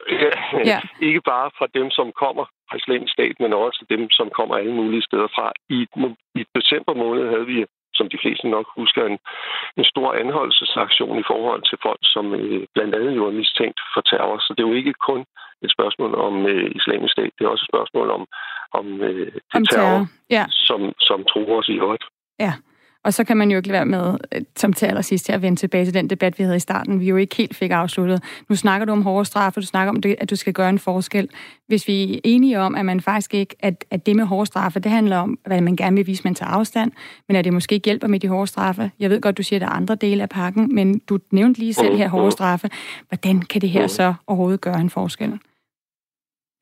Ja. Ikke bare fra dem, som kommer fra islamisk stat, men også dem, som kommer alle mulige steder fra. I, i december måned havde vi, som de fleste nok husker, en, en stor anholdelsesaktion i forhold til folk, som øh, blandt andet jo er mistænkt for terror. Så det er jo ikke kun et spørgsmål om øh, islamisk stat, det er også et spørgsmål om, om øh, om terror, terror. Ja. Som, som tror os i øvrigt. Ja. Og så kan man jo ikke være med, øh, som til allersidst, til at vende tilbage til den debat, vi havde i starten, vi jo ikke helt fik afsluttet. Nu snakker du om hårde straffe, du snakker om, at du skal gøre en forskel. Hvis vi er enige om, at man faktisk ikke, at, at det med hårde straffe, det handler om, hvad man gerne vil vise, man tager afstand, men at det måske ikke hjælper med de hårde straffe. Jeg ved godt, du siger, at der er andre dele af pakken, men du nævnte lige selv her hårde straffe. Hvordan kan det her så overhovedet gøre en forskel?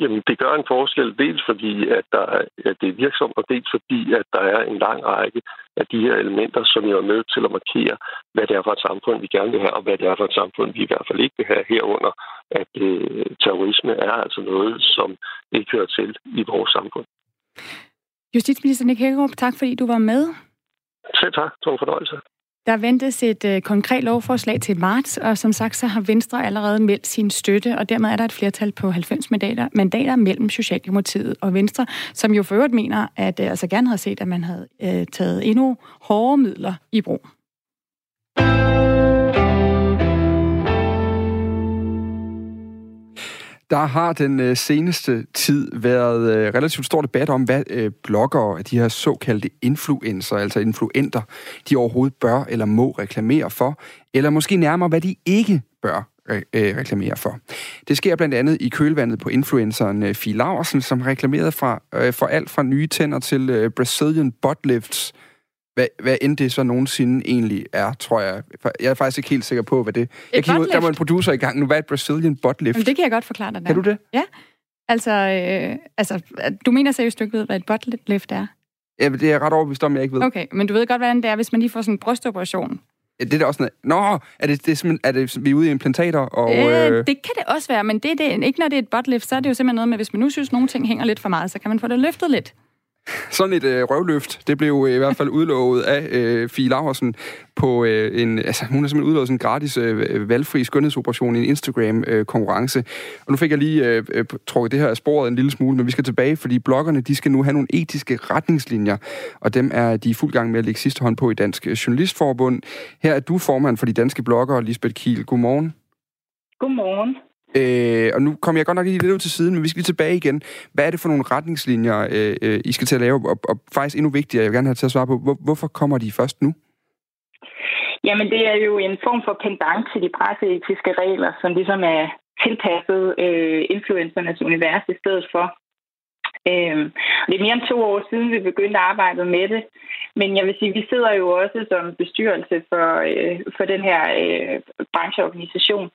Jamen, det gør en forskel, dels fordi, at, der, at det er virksomt, og dels fordi, at der er en lang række af de her elementer, som er med til at markere, hvad det er for et samfund, vi gerne vil have, og hvad det er for et samfund, vi i hvert fald ikke vil have herunder, at øh, terrorisme er altså noget, som ikke hører til i vores samfund. Justitsminister Nick Hækkerup, tak fordi du var med. Selv tak. Det var en fornøjelse. Der ventes et øh, konkret lovforslag til marts, og som sagt så har Venstre allerede meldt sin støtte, og dermed er der et flertal på 90 mandater, mandater mellem Socialdemokratiet og Venstre, som jo for øvrigt mener, at øh, altså gerne havde set, at man havde øh, taget endnu hårdere midler i brug. Der har den øh, seneste tid været øh, relativt stor debat om, hvad øh, bloggere, de her såkaldte influencer, altså influenter, de overhovedet bør eller må reklamere for, eller måske nærmere, hvad de ikke bør øh, reklamere for. Det sker blandt andet i kølvandet på influenceren øh, Fie Laversen, som reklamerede fra, øh, for alt fra nye tænder til øh, Brazilian butt lifts, hvad, hvad end det så nogensinde egentlig er, tror jeg. Jeg er faktisk ikke helt sikker på, hvad det er. Jeg kan, der var en producer i gang nu. Hvad er et Brazilian butt lift? Jamen, det kan jeg godt forklare dig. Der. Kan du det? Ja. Altså, øh, altså, du mener seriøst, du ikke ved, hvad et butt lift er? Ja, det er jeg ret overbevist om, jeg ikke ved. Okay, men du ved godt, hvordan det er, hvis man lige får sådan en brystoperation. Ja, det er da også noget... Nå, er det, det er, er det, vi er ude i implantater? Og, øh, øh... Det kan det også være, men det, det, ikke når det er et butt lift, så er det jo simpelthen noget med, hvis man nu synes, nogle ting hænger lidt for meget, så kan man få det løftet lidt. Sådan et øh, røvløft, det blev øh, i hvert fald udlovet af øh, Fie Laversen på øh, en... Altså, hun har simpelthen udlovet sådan en gratis øh, valgfri skønhedsoperation i en Instagram-konkurrence. Øh, og nu fik jeg lige øh, øh, trukket det her af sporet en lille smule, men vi skal tilbage, fordi bloggerne, de skal nu have nogle etiske retningslinjer, og dem er de i fuld gang med at lægge sidste hånd på i Dansk Journalistforbund. Her er du formand for de danske bloggere, Lisbeth Kiel. Godmorgen. Godmorgen. Øh, og nu kommer jeg godt nok lige lidt ud til siden, men vi skal lige tilbage igen. Hvad er det for nogle retningslinjer, øh, øh, I skal til at lave? Og, og faktisk endnu vigtigere, jeg vil gerne have til at svare på, hvor, hvorfor kommer de først nu? Jamen, det er jo en form for pendant til de presseetiske regler, som ligesom er tilpasset øh, influencernes univers i stedet for. Øh, det er mere end to år siden, vi begyndte at arbejde med det. Men jeg vil sige, vi sidder jo også som bestyrelse for, øh, for den her øh, brancheorganisation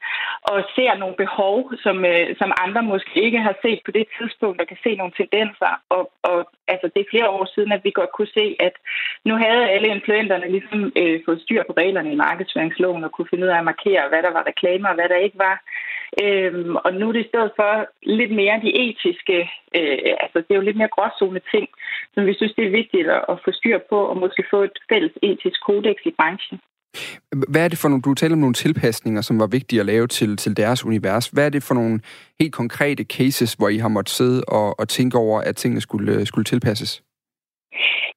og ser nogle behov, som, øh, som andre måske ikke har set på det tidspunkt, og kan se nogle tendenser. Og, og altså, det er flere år siden, at vi godt kunne se, at nu havde alle influenterne ligesom øh, fået styr på reglerne i markedsføringsloven og kunne finde ud af at markere, hvad der var reklamer og hvad der ikke var. Øhm, og nu er det i stedet for lidt mere de etiske, øh, altså det er jo lidt mere gråzone ting, som vi synes, det er vigtigt at få styr på og måske få et fælles etisk kodex i branchen. Hvad er det for nogle, du taler om nogle tilpasninger, som var vigtige at lave til, til deres univers. Hvad er det for nogle helt konkrete cases, hvor I har måttet sidde og, og tænke over, at tingene skulle, skulle tilpasses?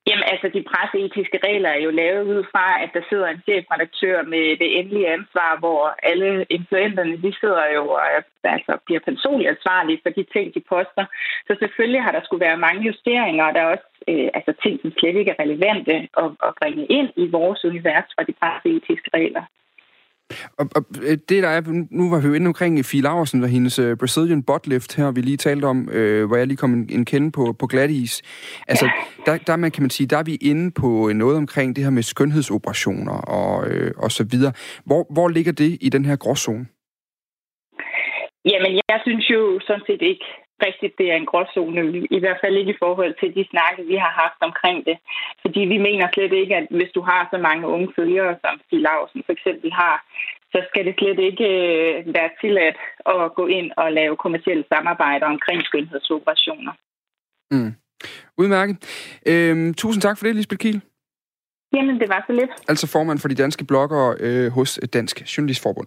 Jamen altså, de presseetiske regler er jo lavet ud fra, at der sidder en chefredaktør med det endelige ansvar, hvor alle influenterne, de sidder jo og altså, bliver personligt ansvarlige for de ting, de poster. Så selvfølgelig har der skulle være mange justeringer, og der er også øh, altså, ting, som slet ikke er relevante at, at bringe ind i vores univers fra de presseetiske regler. Og, og øh, det der er, nu var vi jo inde omkring Fie Laversen og hendes uh, Brazilian butt her, vi lige talte om, øh, hvor jeg lige kom en, en kende på, på glatis. Altså, ja. der, der man, kan man sige, der er vi inde på øh, noget omkring det her med skønhedsoperationer og, øh, og så videre. Hvor, hvor ligger det i den her gråzone? Jamen, jeg synes jo sådan set ikke, rigtigt, det er en gråzone. I hvert fald ikke i forhold til de snakke, vi har haft omkring det. Fordi vi mener slet ikke, at hvis du har så mange unge følgere, som Stig Lausen for eksempel har, så skal det slet ikke øh, være tilladt at gå ind og lave kommersielle samarbejder omkring skønhedsoperationer. Mm. Udmærket. Øhm, tusind tak for det, Lisbeth Kiel. Jamen, det var så lidt. Altså formand for de danske bloggere øh, hos Dansk Journalistforbund.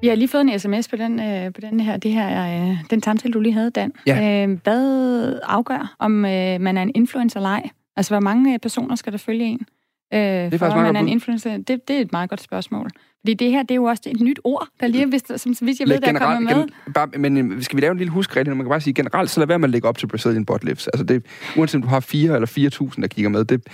Vi har lige fået en sms på den, øh, på den her, det her øh, den samtale, du lige havde, Dan. Ja. Øh, hvad afgør, om øh, man er en influencer eller ej? Altså, hvor mange øh, personer skal der følge en? Øh, det er for, faktisk man er en influencer? Det, det er et meget godt spørgsmål. Fordi det her, det er jo også et nyt ord, der lige, hvis, som, vidt jeg ved, der er kommet med. Gen, bare, men øh, skal vi lave en lille huskregel? Man kan bare sige, generelt, så lad være med at lægge op til Brazilian butt lifts. Altså det, uanset om du har 4 eller 4.000, der kigger med, det,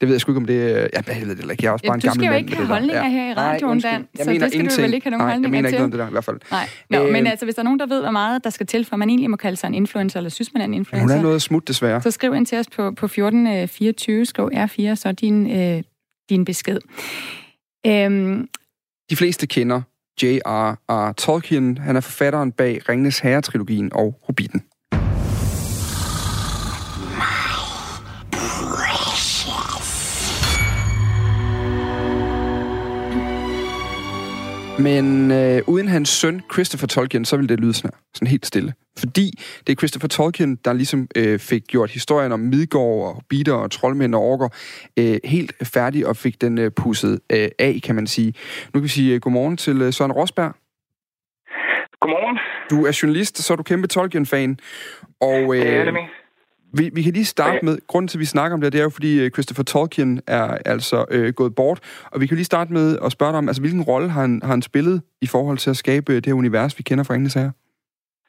det ved jeg sgu ikke, om det. Ja, jeg ved det ikke. Jeg er også bare ja, en gammel mand. Du skal jo ikke have holdninger ja. her i radioen, Dan. Jeg så mener det skal ingenting. du vel ikke have nogen Nej, holdninger jeg mener ikke noget om det der, i hvert fald. Nej. Nå, øh, men altså, hvis der er nogen, der ved, hvor meget der skal til, for man egentlig må kalde sig en influencer, eller synes man er en influencer... Hun er noget smut, desværre. Så skriv ind til os på, på 1424, skriv R4, så din, øh, din besked. Øhm, de fleste kender J.R.R. Tolkien. Han er forfatteren bag Ringnes Herre-trilogien og Hobbiten. Men øh, uden hans søn, Christopher Tolkien, så ville det lyde sådan, sådan helt stille. Fordi det er Christopher Tolkien, der ligesom øh, fik gjort historien om Midgård og Bitter og Troldmænd og Orker øh, helt færdig og fik den øh, pusset øh, af, kan man sige. Nu kan vi sige øh, godmorgen til øh, Søren Rosberg. Godmorgen. Du er journalist, så er du kæmpe Tolkien-fan. Og, øh, det er det, vi, vi kan lige starte med, grunden til, at vi snakker om det, det er jo, fordi øh, Christopher Tolkien er altså øh, gået bort, og vi kan lige starte med at spørge dig om, altså hvilken rolle har han, har han spillet i forhold til at skabe det her univers, vi kender fra Ringens Sager?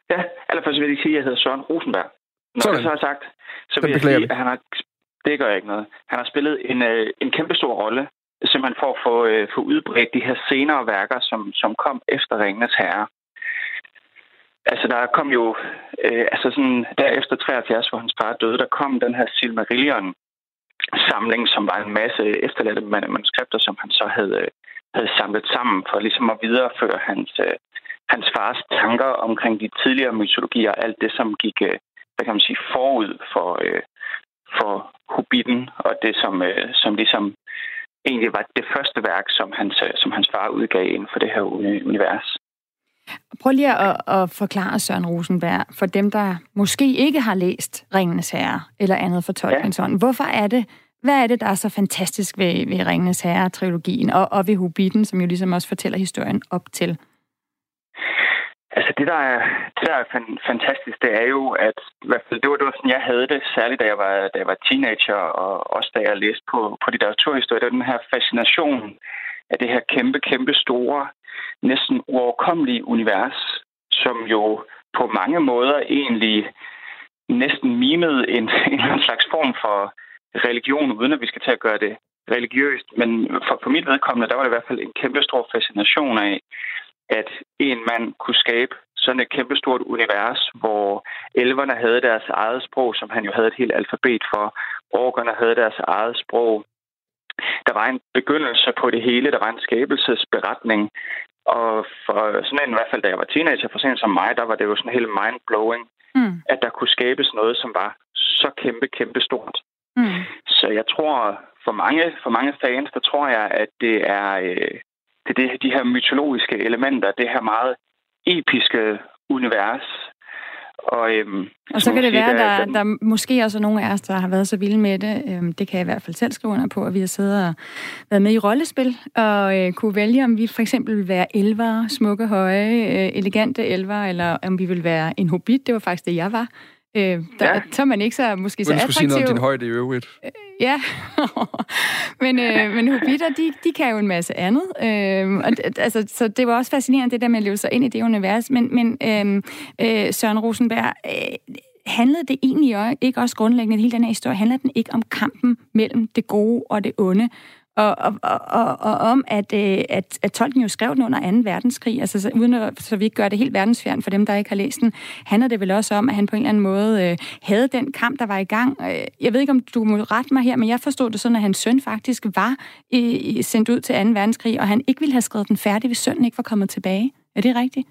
Ja, allerførst vil jeg sige, at jeg hedder Søren Rosenberg. Når Sådan. det så har sagt, så vil jeg sige, at han har, det gør jeg ikke noget. Han har spillet en, øh, en kæmpe stor rolle, simpelthen for at få, øh, få udbredt de her senere værker, som, som kom efter Ringens Herre. Altså, der kom jo, øh, altså sådan, derefter 73, hvor hans far døde, der kom den her Silmarillion samling, som var en masse efterladte manuskripter, som han så havde, øh, havde samlet sammen for ligesom at videreføre hans, øh, hans fars tanker omkring de tidligere mytologier, alt det, som gik, øh, hvad kan man sige, forud for, øh, for Hobbiten, og det, som, øh, som ligesom egentlig var det første værk, som hans, øh, som hans far udgav inden for det her univers. Prøv lige at, at forklare Søren Rosenberg, for dem, der måske ikke har læst Ringenes Herre eller andet for Tolkien's ja. Hvorfor er det, hvad er det, der er så fantastisk ved, ved Ringenes Herre-trilogien og, og ved Hobbiten, som jo ligesom også fortæller historien op til? Altså det, der er, det, der er fantastisk, det er jo, at i hvert fald, det var, det var sådan, jeg havde det, særligt da jeg var, da jeg var teenager, og også da jeg læste på, på litteraturhistorie, det var den her fascination af det her kæmpe, kæmpe store, næsten uoverkommelige univers, som jo på mange måder egentlig næsten mimede en, en slags form for religion, uden at vi skal til at gøre det religiøst. Men for, for mit vedkommende, der var det i hvert fald en kæmpe stor fascination af, at en mand kunne skabe sådan et kæmpestort univers, hvor elverne havde deres eget sprog, som han jo havde et helt alfabet for. Orkerne havde deres eget sprog. Der var en begyndelse på det hele. Der var en skabelsesberetning. Og for sådan en, i hvert fald da jeg var teenager, for sent som mig, der var det jo sådan helt mind-blowing, mm. at der kunne skabes noget, som var så kæmpe, kæmpe stort. Mm. Så jeg tror, for mange, for mange fans, der tror jeg, at det er, øh, det, er det, de her mytologiske elementer, det her meget episke univers. Og, øhm, og så kan det være, at der, der måske også er nogle af os, der har været så vilde med det. Øhm, det kan jeg i hvert fald selv skrive under på, at vi har siddet og været med i rollespil, og øh, kunne vælge, om vi for eksempel vil være elver, smukke, høje, øh, elegante elver, eller om vi vil være en hobbit. Det var faktisk det, jeg var. Øh, der, ja. Så er man ikke så måske så attraktiv. sige noget om din højde i øvrigt. Øh, ja, men, øh, men hobitter, de, de kan jo en masse andet. Øh, og, altså, så det var også fascinerende, det der med at leve sig ind i det univers. Men, men øh, øh, Søren Rosenberg, øh, handlede det egentlig ikke også grundlæggende, hele den her historie, handler den ikke om kampen mellem det gode og det onde? Og, og, og, og om, at, øh, at, at Tolkien jo skrev den under 2. verdenskrig, altså så, uden at, så vi ikke gør det helt verdensfjern for dem, der ikke har læst den, handler det vel også om, at han på en eller anden måde øh, havde den kamp, der var i gang. Øh, jeg ved ikke, om du må rette mig her, men jeg forstod det sådan, at hans søn faktisk var i, sendt ud til 2. verdenskrig, og han ikke ville have skrevet den færdig, hvis sønnen ikke var kommet tilbage. Er det rigtigt?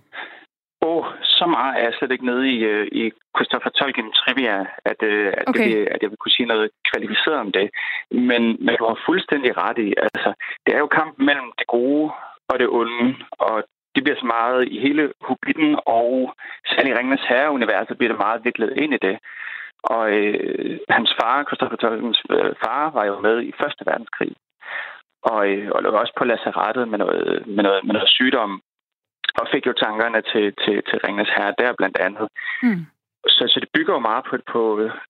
Åh, oh, så meget er jeg slet ikke nede i, uh, i Christopher Tolkien trivia, at, uh, at, okay. det, at jeg vil kunne sige noget kvalificeret om det. Men, men du har fuldstændig ret i, altså, det er jo kampen mellem det gode og det onde, og det bliver så meget i hele Hobbiten og særligt Ringens Herre-universet bliver det meget viklet ind i det. Og øh, hans far, Christopher Tolkiens øh, far, var jo med i Første Verdenskrig. Og, øh, og lå også på lazarettet med noget, med noget, med noget sygdom og fik jo tankerne til, til, til Ringnes Herre der blandt andet. Mm. Så, så det bygger jo meget på, på,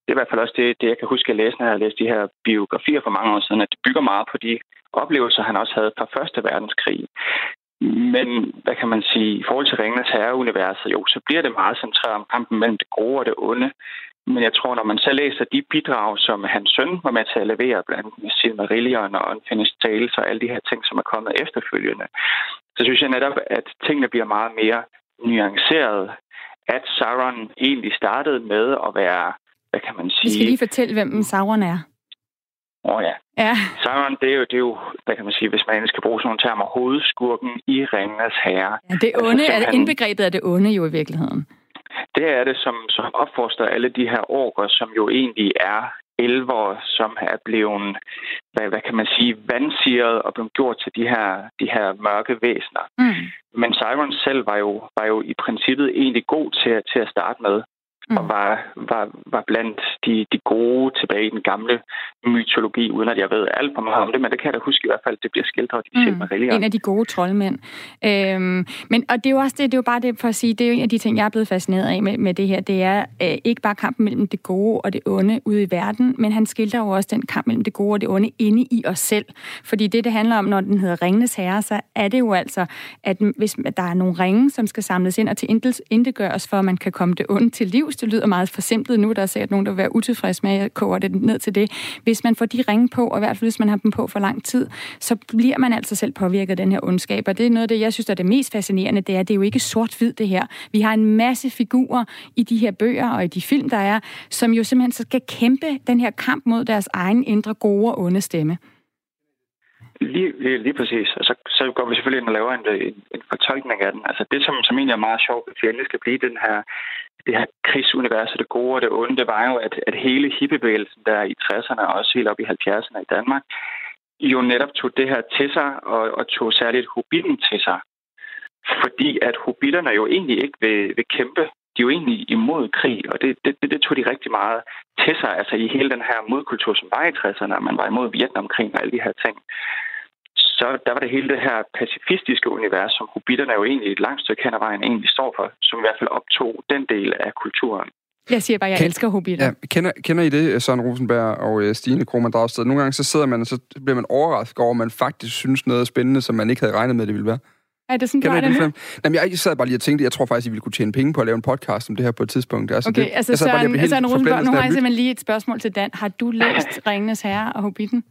det er i hvert fald også det, det jeg kan huske, at jeg læste, når jeg læste de her biografier for mange år siden, at det bygger meget på de oplevelser, han også havde fra Første Verdenskrig. Men, hvad kan man sige, i forhold til Ringens Herre-universet, jo, så bliver det meget centreret om kampen mellem det gode og det onde. Men jeg tror, når man så læser de bidrag, som hans søn var med til at levere, blandt andet med Silmarillion og Unfinished Tales og alle de her ting, som er kommet efterfølgende, så synes jeg netop, at tingene bliver meget mere nuanceret. At Sauron egentlig startede med at være, hvad kan man sige... Vi skal lige fortælle, hvem Sauron er. Åh oh, ja. ja. Sauron, det er, jo, det er jo, hvad kan man sige, hvis man skal bruge sådan nogle termer, hovedskurken i Ringenes Herre. Ja, det onde, altså, er indbegrebet af det onde jo i virkeligheden. Det er det, som, som opforster alle de her orker, som jo egentlig er elver, som er blevet, hvad, hvad kan man sige, vandsiret og blevet gjort til de her, de her mørke væsener. Mm. Men Sauron selv var jo, var jo i princippet egentlig god til, til at starte med mm. og var, var, var blandt de, de gode tilbage i den gamle mytologi, uden at jeg ved alt for meget om det, men det kan jeg da huske i hvert fald, det bliver skildret i mm. En af de gode troldmænd. Øhm, men, og det er jo også det, det er jo bare det for at sige, det er jo en af de ting, jeg er blevet fascineret af med, med det her, det er øh, ikke bare kampen mellem det gode og det onde ude i verden, men han skildrer jo også den kamp mellem det gode og det onde inde i os selv. Fordi det, det handler om, når den hedder Ringenes Herre, så er det jo altså, at hvis der er nogle ringe, som skal samles ind og til intet gøres, for at man kan komme det onde til livs, det lyder meget forsimplet nu. Der er sikkert nogen, der vil være utilfredse med, at jeg koger det ned til det. Hvis man får de ringe på, og i hvert fald hvis man har dem på for lang tid, så bliver man altså selv påvirket af den her ondskab. Og det er noget af det, jeg synes, er det mest fascinerende, det er, at det er jo ikke sort-hvid det her. Vi har en masse figurer i de her bøger og i de film, der er, som jo simpelthen så skal kæmpe den her kamp mod deres egen indre gode og onde stemme. Lige, lige, lige præcis. Og så, så går vi selvfølgelig ind og laver en, en, en fortolkning af den. Altså det, som, som egentlig er meget sjovt, hvis vi endelig skal blive den her det her krigsunivers det gode og det onde, det var jo, at, at hele hippiebevægelsen der i 60'erne og også helt op i 70'erne i Danmark, jo netop tog det her til sig, og, og tog særligt Hobbiten til sig. fordi at hobitterne jo egentlig ikke vil, vil kæmpe. De er jo egentlig imod krig, og det, det, det, det tog de rigtig meget til sig, altså i hele den her modkultur, som var i 60'erne, man var imod Vietnamkrigen og alle de her ting. Så der var det hele det her pacifistiske univers, som hobitterne jo egentlig et langt stykke hen ad vejen egentlig står for, som i hvert fald optog den del af kulturen. Jeg siger bare, jeg Ken, elsker hobitter. Ja, kender, kender I det, Søren Rosenberg og øh, Stine Krohmann Dragsted? Nogle gange så sidder man, og så bliver man overrasket over, at man faktisk synes noget er spændende, som man ikke havde regnet med, det ville være. Er det sådan, Kender du det nu? Jamen, jeg sad bare lige og tænkte, jeg tror faktisk, I ville kunne tjene penge på at lave en podcast om det her på et tidspunkt. Altså, Okay, det, altså jeg sad bare lige Søren, Søren Rosenberg, nu har jeg simpelthen lige et spørgsmål til Dan. Har du læst Ringenes Herre og Hobbiten?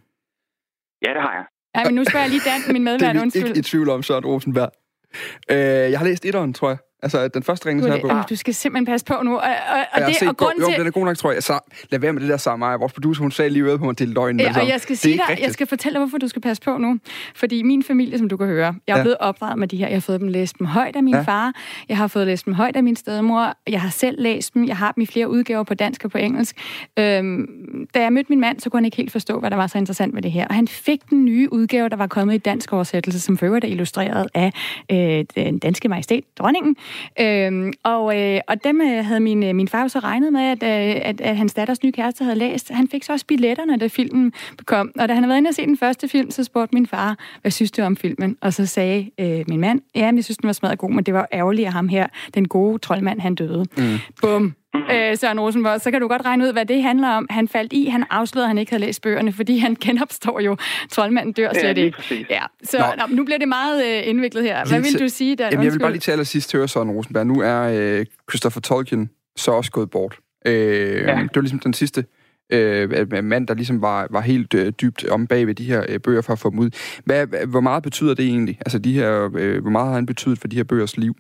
Ja, det har jeg. Ja, men nu spørger jeg lige Dan, min Det medvært, er vi undskyld. ikke i tvivl om, Søren Rosenberg. Øh, jeg har læst etteren, tror jeg. Altså, den første ringens her Åh, du skal simpelthen passe på nu. Og, og, og, det, set og go- grunden jo, til, den er god nok, tror jeg. Så lad være med det der sammen. Vores producer, hun sagde lige ude på mig, det er løgn. Ja, og jeg skal sige dig, jeg skal fortælle dig, hvorfor du skal passe på nu. Fordi min familie, som du kan høre, jeg er Ja. blevet opdraget med de her. Jeg har fået dem læst dem højt af min Ja. far. Jeg har fået læst dem højt af min stedmor. Jeg har selv læst dem. Jeg har dem i flere udgaver på dansk og på engelsk. Øhm, da jeg mødte min mand, så kunne han ikke helt forstå, hvad der var så interessant ved det her. Og han fik den nye udgave, der var kommet i dansk oversættelse, som for øvrigt er illustreret af øh, den danske majestæt, dronningen. Øhm, og, øh, og dem øh, havde min, øh, min far så regnet med, at, øh, at, at hans datters nye kæreste havde læst. Han fik så også billetterne, da filmen kom. Og da han havde været inde og se den første film, så spurgte min far, hvad synes du om filmen? Og så sagde øh, min mand, ja, jeg synes, den var smadret god, men det var ærgerligt, at ham her, den gode troldmand, han døde. Mm. Bum. Øh, Søren Rosenborg, så kan du godt regne ud, hvad det handler om. Han faldt i, han afslørede, at han ikke havde læst bøgerne, fordi han genopstår jo. Troldmanden dør Ja, slet lige ikke. præcis. Ja, så Nå. nå. nu bliver det meget øh, indviklet her. Hvad Lige vil du sige, Dan? Jamen, jeg vil bare lige til allersidst høre Søren Rosenberg. Nu er øh, Christopher Tolkien så også gået bort. Øh, ja. Det var ligesom den sidste øh, mand, der ligesom var, var helt øh, dybt om bag ved de her øh, bøger for at få dem ud. Hvad, hvad- hvor meget betyder det egentlig? Altså, de her, øh, hvor meget har han betydet for de her bøgers liv?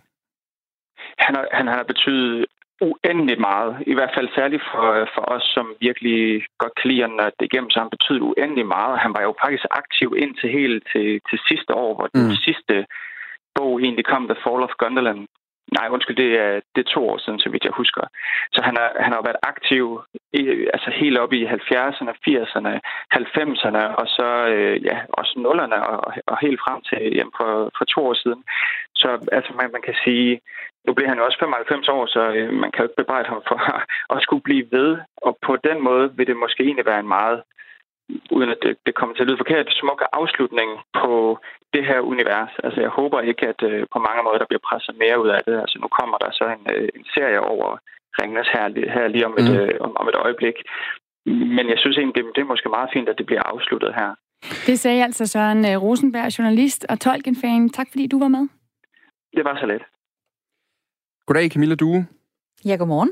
Han har, han har betydet uendelig meget. I hvert fald særligt for, for os, som virkelig godt kan lide at det igennem, så han betydet uendelig meget. Han var jo faktisk aktiv indtil helt til, til sidste år, hvor den Mm. sidste bog egentlig kom, The Fall of Gondolin. Nej, undskyld, det er, det er to år siden, så vidt jeg husker. Så han har, han har været aktiv i, altså helt op i 70'erne, 80'erne, 90'erne, og så øh, ja, også 0'erne, og, og helt frem til jamen, for, for to år siden. Så altså, man, man kan sige, nu bliver han jo også 95 år, så øh, man kan jo ikke bebrejde ham for at skulle blive ved. Og på den måde vil det måske egentlig være en meget, uden at det, det kommer til at lyde forkert, smuk afslutning på det her univers. Altså jeg håber ikke, at øh, på mange måder der bliver presset mere ud af det. Altså nu kommer der så en, øh, en serie over Ringnes her, her lige om et, Mm. øh, om, om et øjeblik. Men jeg synes egentlig, det, det er måske meget fint, at det bliver afsluttet her. Det sagde altså Søren øh, Rosenberg, journalist og Tolkien-fan. Tak fordi du var med. Det var så let. Goddag, Camilla Due. Ja, godmorgen.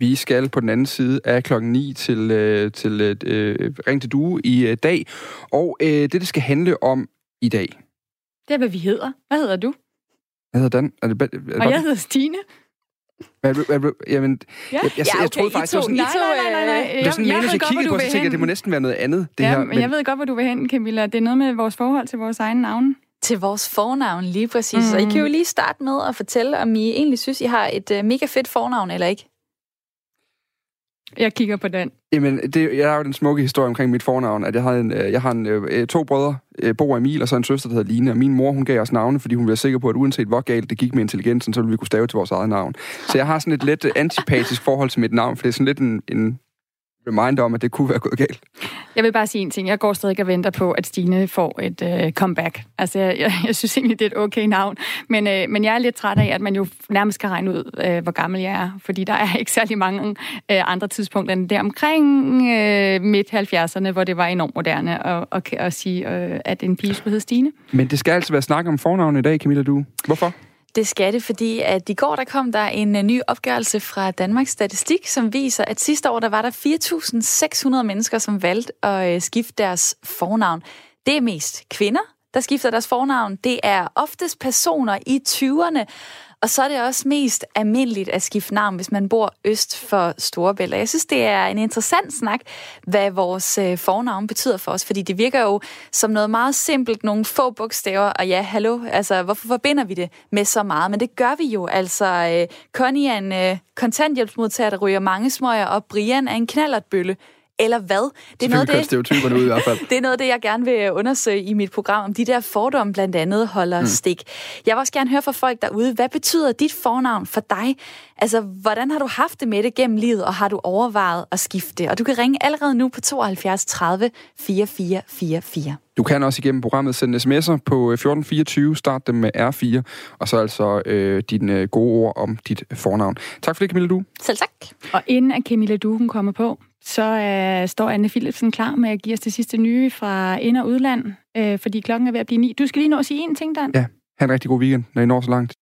Vi skal på den anden side af klokken 9 til, øh, til øh, Ring til Due i øh, dag. Og øh, det, det skal handle om i dag. Det er, hvad vi hedder. Hvad hedder du? Hvad hedder Dan? Er det, er det Og jeg hedder Stine. Hvad, hvad, hvad, jamen, Ja. jeg, jeg, jeg, jeg troede faktisk, det var sådan... Nej, nej, nej, nej, nej. Det var sådan, jeg, jeg godt, kiggede hvor på, du så vil tænkte jeg, det må næsten være noget andet, det ja, her. men jeg ved godt, hvor du vil hen, Camilla. Det er noget med vores forhold til vores egen navn. Til vores fornavn lige præcis. Mm. Og I Mm. kan jo lige starte med at fortælle, om I egentlig synes, I har et uh, mega fedt fornavn eller ikke. Jeg kigger på den. Jamen, det, jeg har jo den smukke historie omkring mit fornavn, at jeg har, en, øh, jeg har en, øh, øh, to brødre, øh, Bo og Emil, og så en søster, der hedder Line. Og min mor, hun gav os navne, fordi hun var sikker på, at uanset hvor galt det gik med intelligensen, så ville vi kunne stave til vores eget navn. Så jeg har sådan et lidt øh, antipatisk forhold til mit navn, for det er sådan lidt en, en reminder om, at det kunne være gået galt. Jeg vil bare sige en ting. Jeg går stadig og venter på, at Stine får et øh, comeback. Altså, jeg, jeg, jeg synes egentlig, det er et okay navn. Men, øh, men jeg er lidt træt af, at man jo nærmest kan regne ud, øh, hvor gammel jeg er. Fordi der er ikke særlig mange øh, andre tidspunkter end der omkring øh, midt-70'erne, hvor det var enormt moderne at, at, at sige, øh, at en pige skulle hedde Stine. Men det skal altså være snak om fornavn i dag, Camilla Du. Hvorfor? Det skal det, fordi at i går der kom der en øh, ny opgørelse fra Danmarks Statistik, som viser, at sidste år der var der 4.600 mennesker, som valgte at øh, skifte deres fornavn. Det er mest kvinder, der skifter deres fornavn. Det er oftest personer i 20'erne, og så er det også mest almindeligt at skifte navn, hvis man bor øst for Storebælt. Jeg synes, det er en interessant snak, hvad vores øh, fornavn betyder for os, fordi det virker jo som noget meget simpelt, nogle få bogstaver, og ja, hallo, altså hvorfor forbinder vi det med så meget? Men det gør vi jo, altså øh, Connie er en øh, kontanthjælpsmodtager, der ryger mange smøger, og Brian er en knallertbølle eller hvad? Det er noget det, ud i hvert fald. det er noget det, jeg gerne vil undersøge i mit program, om de der fordomme blandt andet holder mm. stik. Jeg vil også gerne høre fra folk derude, hvad betyder dit fornavn for dig? Altså, hvordan har du haft det med det gennem livet, og har du overvejet at skifte? Og du kan ringe allerede nu på 72 30 4444. Du kan også igennem programmet sende sms'er på 1424, start dem med R4, og så altså øh, dine øh, gode ord om dit fornavn. Tak for det, Camilla Du. Selv tak. Og inden at Camilla Du hun kommer på, så øh, står Anne Philipsen klar med at give os det sidste nye fra ind- og udland, øh, fordi klokken er ved at blive ni. Du skal lige nå at sige en ting, Dan. Ja, have en rigtig god weekend, når I når så langt.